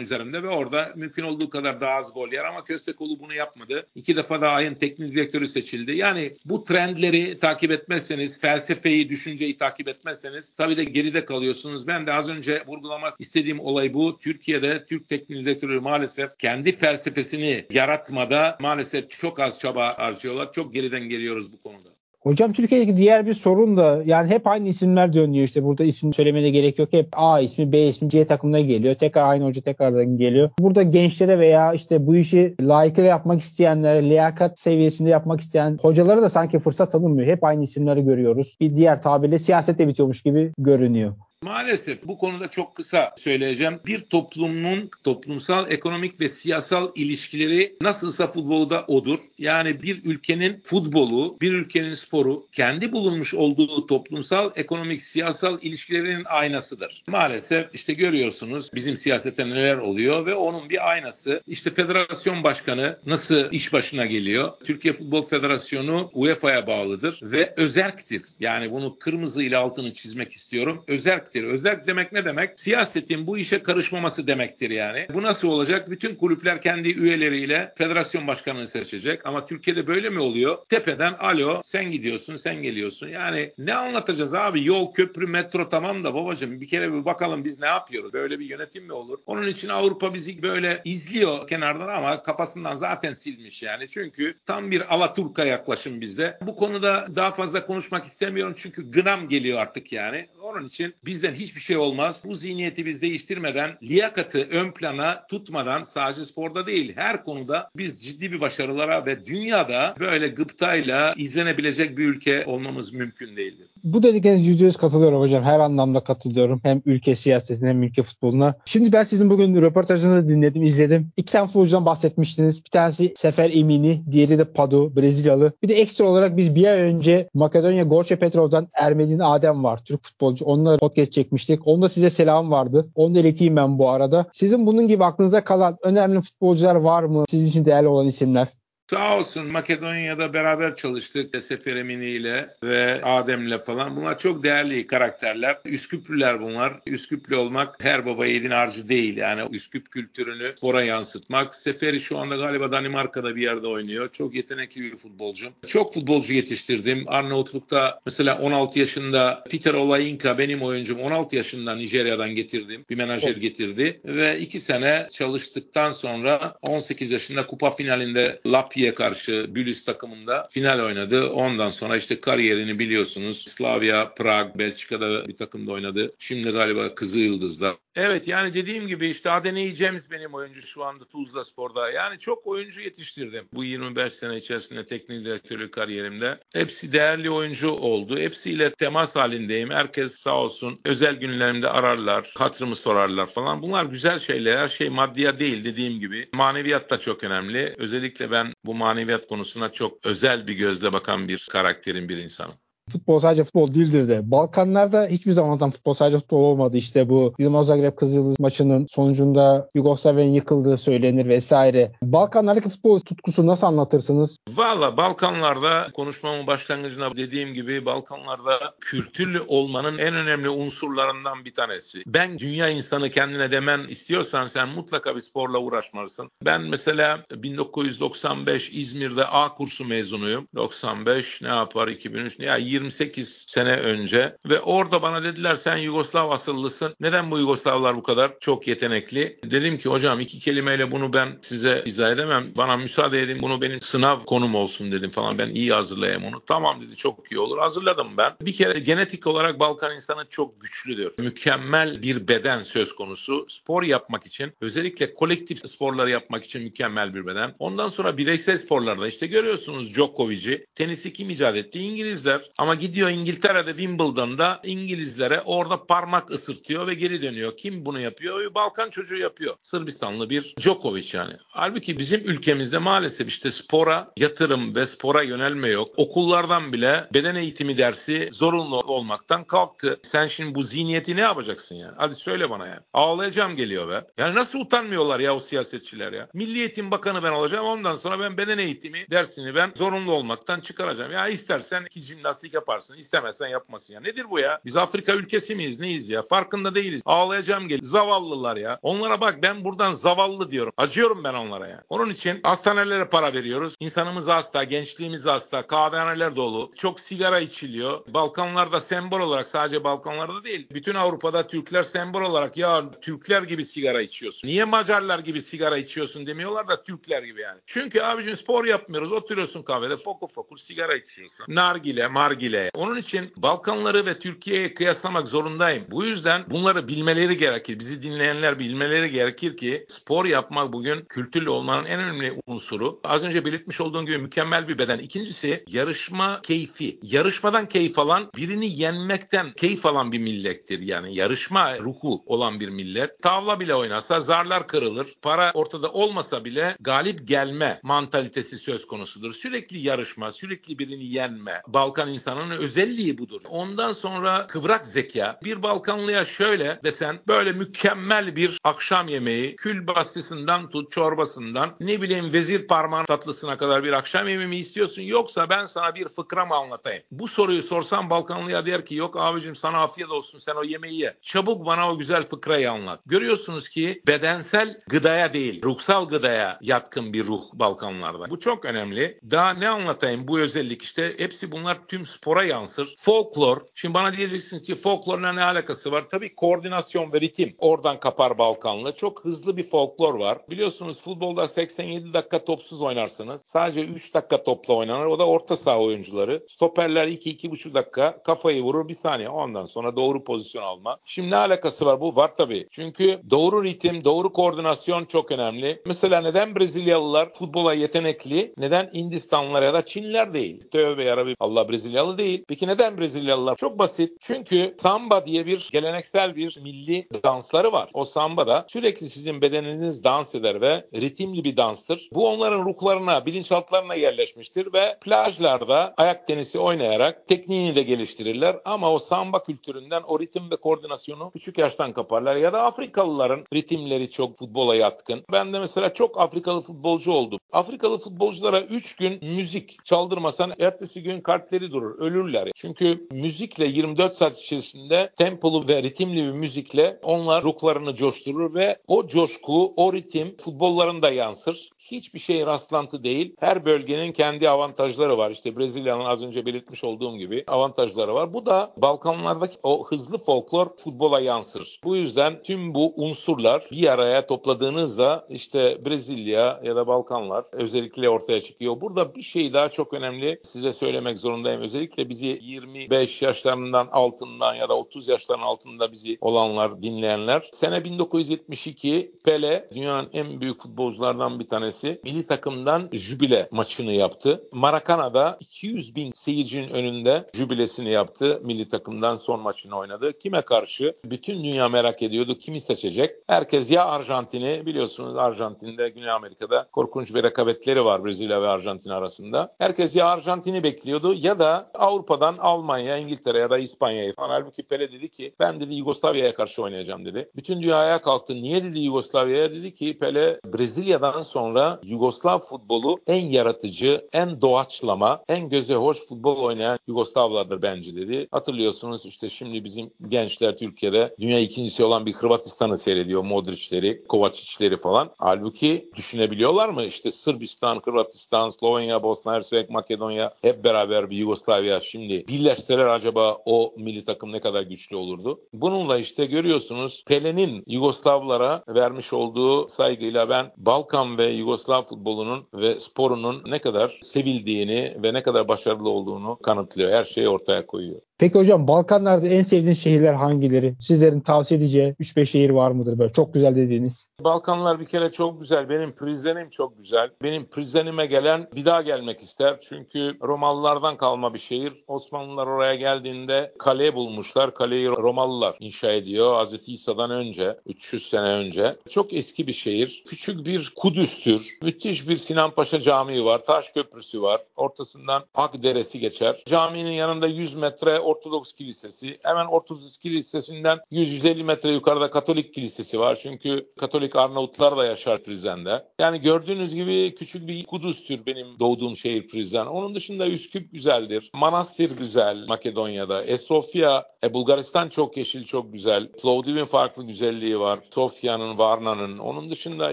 üzerinde ve orada mümkün olduğu kadar daha az gol yer ama Köstekolu bunu yapmadı. İki defa da ayın teknik direktörü seçildi. Yani bu trendleri takip etmezseniz, felsefeyi, düşünceyi takip etmezseniz tabii de geride kalıyorsunuz. Ben de az önce vurgulamak istediğim olay bu. Türkiye'de Türk teknik direktörü maalesef kendi felsefesini yaratmada maalesef çok az çaba harcıyorlar. Çok geriden geliyoruz bu konuda. Hocam Türkiye'deki diğer bir sorun da yani hep aynı isimler dönüyor işte burada isim söylemene gerek yok. Hep A ismi B ismi C takımına geliyor. Tekrar aynı hoca tekrardan geliyor. Burada gençlere veya işte bu işi layıkıyla yapmak isteyenlere, liyakat seviyesinde yapmak isteyen hocalara da sanki fırsat tanınmıyor. Hep aynı isimleri görüyoruz. Bir diğer tabirle siyasette bitiyormuş gibi görünüyor. Maalesef bu konuda çok kısa söyleyeceğim. Bir toplumun toplumsal, ekonomik ve siyasal ilişkileri nasılsa futbolda odur. Yani bir ülkenin futbolu, bir ülkenin sporu kendi bulunmuş olduğu toplumsal, ekonomik, siyasal ilişkilerinin aynasıdır. Maalesef işte görüyorsunuz bizim siyasette neler oluyor ve onun bir aynası. İşte federasyon başkanı nasıl iş başına geliyor? Türkiye Futbol Federasyonu UEFA'ya bağlıdır ve özerktir. Yani bunu kırmızı ile altını çizmek istiyorum. Özerk demektir. Özerk demek ne demek? Siyasetin bu işe karışmaması demektir yani. Bu nasıl olacak? Bütün kulüpler kendi üyeleriyle federasyon başkanını seçecek. Ama Türkiye'de böyle mi oluyor? Tepeden alo sen gidiyorsun sen geliyorsun. Yani ne anlatacağız abi? Yol, köprü, metro tamam da babacığım bir kere bir bakalım biz ne yapıyoruz? Böyle bir yönetim mi olur? Onun için Avrupa bizi böyle izliyor kenardan ama kafasından zaten silmiş yani. Çünkü tam bir Alaturka yaklaşım bizde. Bu konuda daha fazla konuşmak istemiyorum çünkü gram geliyor artık yani. Onun için bizden hiçbir şey olmaz. Bu zihniyeti biz değiştirmeden, liyakatı ön plana tutmadan sadece sporda değil her konuda biz ciddi bir başarılara ve dünyada böyle gıptayla izlenebilecek bir ülke olmamız mümkün değildir. Bu dedikleriniz yüzde yüz katılıyorum hocam. Her anlamda katılıyorum. Hem ülke siyasetine hem ülke futboluna. Şimdi ben sizin bugün röportajınızı dinledim, izledim. İki tane futbolcudan bahsetmiştiniz. Bir tanesi Sefer Emini, diğeri de Padu, Brezilyalı. Bir de ekstra olarak biz bir ay önce Makedonya Gorçe Petrov'dan Ermeni'nin Adem var, Türk futbolcu. Onunla podcast çekmiştik. Onda size selam vardı. Onu da ileteyim ben bu arada. Sizin bunun gibi aklınıza kalan önemli futbolcular var mı? Sizin için değerli olan isimler. Sağ olsun Makedonya'da beraber çalıştık Sefer Emini ile ve Adem'le falan. Bunlar çok değerli karakterler. Üsküplüler bunlar. Üsküplü olmak her baba yiğidin harcı değil. Yani Üsküp kültürünü spora yansıtmak. Sefer'i şu anda galiba Danimarka'da bir yerde oynuyor. Çok yetenekli bir futbolcu. Çok futbolcu yetiştirdim. Arnavutluk'ta mesela 16 yaşında Peter Olayinka benim oyuncum 16 yaşında Nijerya'dan getirdim. Bir menajer getirdi ve 2 sene çalıştıktan sonra 18 yaşında kupa finalinde Lapia Türkiye karşı Bülis takımında final oynadı. Ondan sonra işte kariyerini biliyorsunuz. Slavia, Prag, Belçika'da bir takımda oynadı. Şimdi galiba Kızı Yıldız'da. Evet yani dediğim gibi işte Adeney James benim oyuncu şu anda Tuzla Spor'da. Yani çok oyuncu yetiştirdim bu 25 sene içerisinde teknik direktörlük kariyerimde. Hepsi değerli oyuncu oldu. Hepsiyle temas halindeyim. Herkes sağ olsun özel günlerimde ararlar, hatırımı sorarlar falan. Bunlar güzel şeyler. Her şey maddiya değil dediğim gibi. Maneviyat da çok önemli. Özellikle ben bu maneviyat konusuna çok özel bir gözle bakan bir karakterin bir insanım futbol sadece futbol değildir de. Balkanlarda hiçbir zaman futbol sadece futbol olmadı. İşte bu Dinamo Zagreb Kızıldız maçının sonucunda Yugoslavya'nın yıkıldığı söylenir vesaire. Balkanlardaki futbol tutkusu nasıl anlatırsınız? Valla Balkanlarda konuşmamın başlangıcında dediğim gibi Balkanlarda kültürlü olmanın en önemli unsurlarından bir tanesi. Ben dünya insanı kendine demen istiyorsan sen mutlaka bir sporla uğraşmalısın. Ben mesela 1995 İzmir'de A kursu mezunuyum. 95 ne yapar 2003 ya 28 sene önce ve orada bana dediler sen Yugoslav asıllısın. Neden bu Yugoslavlar bu kadar çok yetenekli? Dedim ki hocam iki kelimeyle bunu ben size izah edemem. Bana müsaade edin bunu benim sınav konum olsun dedim falan. Ben iyi hazırlayayım onu. Tamam dedi çok iyi olur. Hazırladım ben. Bir kere genetik olarak Balkan insanı çok güçlüdür. Mükemmel bir beden söz konusu. Spor yapmak için özellikle kolektif sporları yapmak için mükemmel bir beden. Ondan sonra bireysel sporlarda işte görüyorsunuz Djokovic'i. Tenisi kim icat etti? İngilizler. Ama gidiyor İngiltere'de Wimbledon'da İngilizlere orada parmak ısırtıyor ve geri dönüyor. Kim bunu yapıyor? Balkan çocuğu yapıyor. Sırbistanlı bir Djokovic yani. Halbuki bizim ülkemizde maalesef işte spora yatırım ve spora yönelme yok. Okullardan bile beden eğitimi dersi zorunlu olmaktan kalktı. Sen şimdi bu zihniyeti ne yapacaksın yani? Hadi söyle bana yani. Ağlayacağım geliyor be. Yani nasıl utanmıyorlar ya o siyasetçiler ya? Milli Eğitim Bakanı ben olacağım. Ondan sonra ben beden eğitimi dersini ben zorunlu olmaktan çıkaracağım. Ya istersen iki jimnastik temizlik yaparsın. İstemezsen yapmasın ya. Nedir bu ya? Biz Afrika ülkesi miyiz? Neyiz ya? Farkında değiliz. Ağlayacağım gel. Zavallılar ya. Onlara bak ben buradan zavallı diyorum. Acıyorum ben onlara ya. Onun için hastanelere para veriyoruz. İnsanımız hasta, gençliğimiz hasta, kahvehaneler dolu. Çok sigara içiliyor. Balkanlarda sembol olarak sadece Balkanlarda değil. Bütün Avrupa'da Türkler sembol olarak ya Türkler gibi sigara içiyorsun. Niye Macarlar gibi sigara içiyorsun demiyorlar da Türkler gibi yani. Çünkü abicim spor yapmıyoruz. Oturuyorsun kahvede fokur fokur sigara içiyorsun. Nargile, margile nargile. Onun için Balkanları ve Türkiye'ye kıyaslamak zorundayım. Bu yüzden bunları bilmeleri gerekir. Bizi dinleyenler bilmeleri gerekir ki spor yapmak bugün kültürlü olmanın en önemli unsuru. Az önce belirtmiş olduğum gibi mükemmel bir beden. İkincisi yarışma keyfi. Yarışmadan keyif alan, birini yenmekten keyif alan bir millettir. Yani yarışma ruhu olan bir millet. Tavla bile oynasa zarlar kırılır. Para ortada olmasa bile galip gelme mantalitesi söz konusudur. Sürekli yarışma, sürekli birini yenme. Balkan insan insanın özelliği budur. Ondan sonra kıvrak zeka. Bir Balkanlıya şöyle desen böyle mükemmel bir akşam yemeği, kül bastısından tut çorbasından ne bileyim vezir parmağın tatlısına kadar bir akşam yemeği mi istiyorsun yoksa ben sana bir fıkra mı anlatayım? Bu soruyu sorsam Balkanlıya der ki yok abicim sana afiyet olsun sen o yemeği ye. Çabuk bana o güzel fıkrayı anlat. Görüyorsunuz ki bedensel gıdaya değil ruhsal gıdaya yatkın bir ruh Balkanlarda. Bu çok önemli. Daha ne anlatayım bu özellik işte hepsi bunlar tüm spora yansır. Folklor. Şimdi bana diyeceksiniz ki folklorla ne alakası var? Tabii koordinasyon ve ritim oradan kapar Balkanlı. Çok hızlı bir folklor var. Biliyorsunuz futbolda 87 dakika topsuz oynarsınız. Sadece 3 dakika topla oynanır. O da orta saha oyuncuları. Stoperler 2-2,5 dakika kafayı vurur bir saniye. Ondan sonra doğru pozisyon alma. Şimdi ne alakası var bu? Var tabii. Çünkü doğru ritim, doğru koordinasyon çok önemli. Mesela neden Brezilyalılar futbola yetenekli? Neden Hindistanlılar ya da Çinliler değil? Tövbe yarabbi Allah Brezilyalı değil. Peki neden Brezilyalılar? Çok basit. Çünkü samba diye bir geleneksel bir milli dansları var. O samba da sürekli sizin bedeniniz dans eder ve ritimli bir danstır. Bu onların ruhlarına, bilinçaltlarına yerleşmiştir ve plajlarda ayak tenisi oynayarak tekniğini de geliştirirler. Ama o samba kültüründen o ritim ve koordinasyonu küçük yaştan kaparlar. Ya da Afrikalıların ritimleri çok futbola yatkın. Ben de mesela çok Afrikalı futbolcu oldum. Afrikalı futbolculara 3 gün müzik çaldırmasan ertesi gün kalpleri durur, ölürler. Çünkü müzikle 24 saat içerisinde tempolu ve ritimli bir müzikle onlar ruhlarını coşturur ve o coşku, o ritim futbollarında yansır hiçbir şey rastlantı değil. Her bölgenin kendi avantajları var. İşte Brezilya'nın az önce belirtmiş olduğum gibi avantajları var. Bu da Balkanlardaki o hızlı folklor futbola yansır. Bu yüzden tüm bu unsurlar bir araya topladığınızda işte Brezilya ya da Balkanlar özellikle ortaya çıkıyor. Burada bir şey daha çok önemli size söylemek zorundayım. Özellikle bizi 25 yaşlarından altından ya da 30 yaşların altında bizi olanlar, dinleyenler. Sene 1972 Pele dünyanın en büyük futbolculardan bir tanesi tanesi milli takımdan jübile maçını yaptı. Maracana'da 200 bin seyircinin önünde jübilesini yaptı. Milli takımdan son maçını oynadı. Kime karşı? Bütün dünya merak ediyordu. Kimi seçecek? Herkes ya Arjantin'i biliyorsunuz Arjantin'de Güney Amerika'da korkunç bir rekabetleri var Brezilya ve Arjantin arasında. Herkes ya Arjantin'i bekliyordu ya da Avrupa'dan Almanya, İngiltere ya da İspanya'yı falan. Halbuki Pele dedi ki ben dedi Yugoslavya'ya karşı oynayacağım dedi. Bütün dünya ayağa kalktı. Niye dedi Yugoslavya'ya? Dedi ki Pele Brezilya'dan sonra Yugoslav futbolu en yaratıcı, en doğaçlama, en göze hoş futbol oynayan Yugoslavlardır bence dedi. Hatırlıyorsunuz işte şimdi bizim gençler Türkiye'de dünya ikincisi olan bir Hırvatistan'ı seyrediyor. Modric'leri, Kovacic'leri falan. Halbuki düşünebiliyorlar mı? İşte Sırbistan, Hırvatistan, Slovenya, Bosna Hersek, Makedonya hep beraber bir Yugoslavya şimdi birleşseler acaba o milli takım ne kadar güçlü olurdu? Bununla işte görüyorsunuz Pele'nin Yugoslavlara vermiş olduğu saygıyla ben Balkan ve Yugoslav Yugoslav futbolunun ve sporunun ne kadar sevildiğini ve ne kadar başarılı olduğunu kanıtlıyor. Her şeyi ortaya koyuyor. Peki hocam Balkanlarda en sevdiğiniz şehirler hangileri? Sizlerin tavsiye edeceği 3-5 şehir var mıdır böyle çok güzel dediğiniz? Balkanlar bir kere çok güzel. Benim Prizren'im çok güzel. Benim Prizren'ime gelen bir daha gelmek ister. Çünkü Romalılardan kalma bir şehir. Osmanlılar oraya geldiğinde kale bulmuşlar. Kaleyi Romalılar inşa ediyor. Hz. İsa'dan önce, 300 sene önce. Çok eski bir şehir. Küçük bir Kudüs'tür. Müthiş bir Sinan Paşa Camii var. Taş Köprüsü var. Ortasından Ak Deresi geçer. Caminin yanında 100 metre Ortodoks Kilisesi. Hemen Ortodoks Kilisesi'nden 100-150 metre yukarıda Katolik Kilisesi var. Çünkü Katolik Arnavutlar da yaşar Prizren'de. Yani gördüğünüz gibi küçük bir Kudüs'tür benim doğduğum şehir Prizren. Onun dışında Üsküp güzeldir. Manastır güzel Makedonya'da. Esofya, e, Bulgaristan çok yeşil, çok güzel. Plovdiv'in farklı güzelliği var. Sofya'nın, Varna'nın. Onun dışında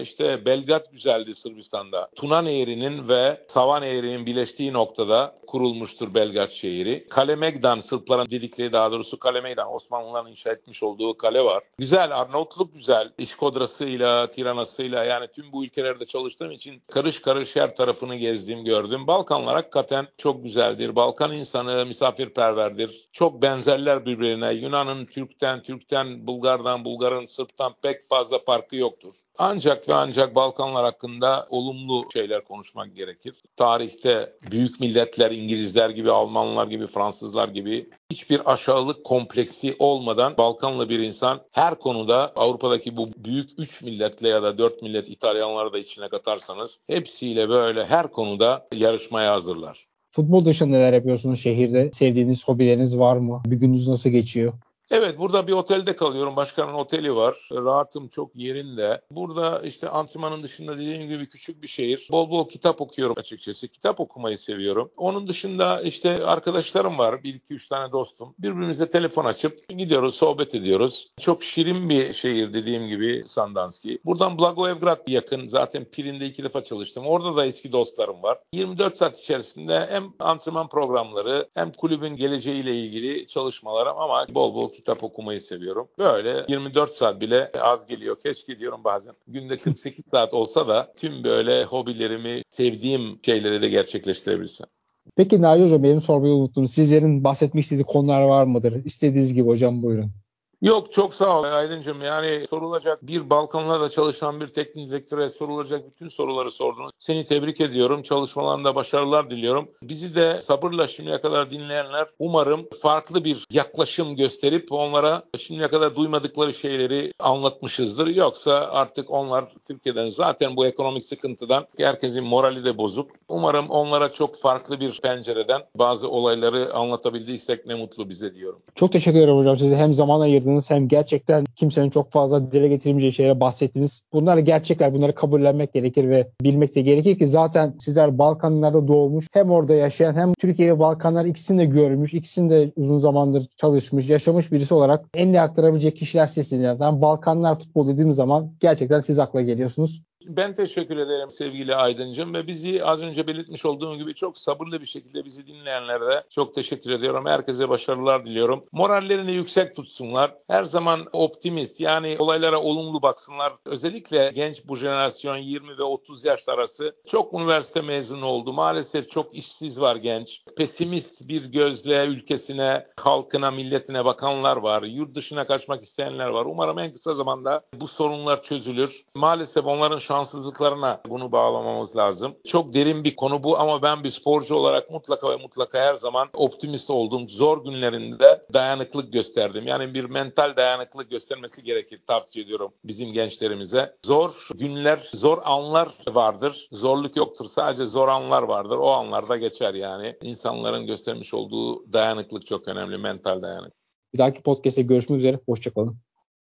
işte Belgrad güzeldi Sırbistan'da. Tuna Nehri'nin ve Savan Nehri'nin birleştiği noktada kurulmuştur Belgrad şehri. Kalemegdan, Sırp Arnavutların dedikleri daha doğrusu kale meydan Osmanlıların inşa etmiş olduğu kale var. Güzel Arnavutluk güzel. İşkodrasıyla, Tiranasıyla yani tüm bu ülkelerde çalıştığım için karış karış her tarafını gezdim gördüm. Balkanlar hakikaten çok güzeldir. Balkan insanı misafirperverdir. Çok benzerler birbirine. Yunan'ın Türk'ten, Türk'ten, Bulgar'dan, Bulgar'ın Sırp'tan pek fazla farkı yoktur. Ancak ve ancak Balkanlar hakkında olumlu şeyler konuşmak gerekir. Tarihte büyük milletler İngilizler gibi, Almanlar gibi, Fransızlar gibi hiçbir aşağılık kompleksi olmadan Balkanlı bir insan her konuda Avrupa'daki bu büyük 3 milletle ya da 4 millet İtalyanları da içine katarsanız hepsiyle böyle her konuda yarışmaya hazırlar. Futbol dışında neler yapıyorsunuz şehirde? Sevdiğiniz hobileriniz var mı? Bir gününüz nasıl geçiyor? Evet burada bir otelde kalıyorum. Başkanın oteli var. Rahatım çok yerinde. Burada işte antrenmanın dışında dediğim gibi küçük bir şehir. Bol bol kitap okuyorum açıkçası. Kitap okumayı seviyorum. Onun dışında işte arkadaşlarım var. Bir iki üç tane dostum. Birbirimize telefon açıp gidiyoruz, sohbet ediyoruz. Çok şirin bir şehir dediğim gibi Sandanski. Buradan Blagoevgrad yakın. Zaten Pirin'de iki defa çalıştım. Orada da eski dostlarım var. 24 saat içerisinde hem antrenman programları hem kulübün geleceğiyle ilgili çalışmalarım ama bol bol kitap okumayı seviyorum. Böyle 24 saat bile az geliyor. Keşke diyorum bazen. Günde 48 saat olsa da tüm böyle hobilerimi, sevdiğim şeyleri de gerçekleştirebilsem. Peki Nail Hocam benim sormayı unuttum. Sizlerin bahsetmek istediği konular var mıdır? İstediğiniz gibi hocam buyurun. Yok çok sağ ol Aydıncığım. Yani sorulacak bir Balkanlarda çalışan bir teknik direktöre sorulacak bütün soruları sordunuz. Seni tebrik ediyorum. Çalışmalarında başarılar diliyorum. Bizi de sabırla şimdiye kadar dinleyenler umarım farklı bir yaklaşım gösterip onlara şimdiye kadar duymadıkları şeyleri anlatmışızdır. Yoksa artık onlar Türkiye'den zaten bu ekonomik sıkıntıdan herkesin morali de bozuk. Umarım onlara çok farklı bir pencereden bazı olayları anlatabildiysek ne mutlu bize diyorum. Çok teşekkür ederim hocam. Size hem zaman ayırdınız açıkladınız hem gerçekten kimsenin çok fazla dile getirmeyeceği şeylere bahsettiniz. Bunlar gerçekler. Bunları kabullenmek gerekir ve bilmek de gerekir ki zaten sizler Balkanlarda doğmuş hem orada yaşayan hem Türkiye ve Balkanlar ikisini de görmüş, ikisini de uzun zamandır çalışmış, yaşamış birisi olarak en iyi aktarabilecek kişiler sizsiniz. Yani Balkanlar futbol dediğim zaman gerçekten siz akla geliyorsunuz. Ben teşekkür ederim sevgili Aydıncım ve bizi az önce belirtmiş olduğum gibi çok sabırlı bir şekilde bizi dinleyenlere çok teşekkür ediyorum. Herkese başarılar diliyorum. Morallerini yüksek tutsunlar. Her zaman optimist yani olaylara olumlu baksınlar. Özellikle genç bu jenerasyon 20 ve 30 yaş arası çok üniversite mezunu oldu. Maalesef çok işsiz var genç. Pesimist bir gözle ülkesine, halkına, milletine bakanlar var. Yurt dışına kaçmak isteyenler var. Umarım en kısa zamanda bu sorunlar çözülür. Maalesef onların şanssızlıklarına bunu bağlamamız lazım. Çok derin bir konu bu ama ben bir sporcu olarak mutlaka ve mutlaka her zaman optimist oldum. Zor günlerinde dayanıklık gösterdim. Yani bir mental dayanıklık göstermesi gerekir tavsiye ediyorum bizim gençlerimize. Zor günler, zor anlar vardır. Zorluk yoktur. Sadece zor anlar vardır. O anlarda geçer yani. İnsanların göstermiş olduğu dayanıklık çok önemli. Mental dayanıklık. Bir dahaki podcast'te görüşmek üzere. Hoşçakalın.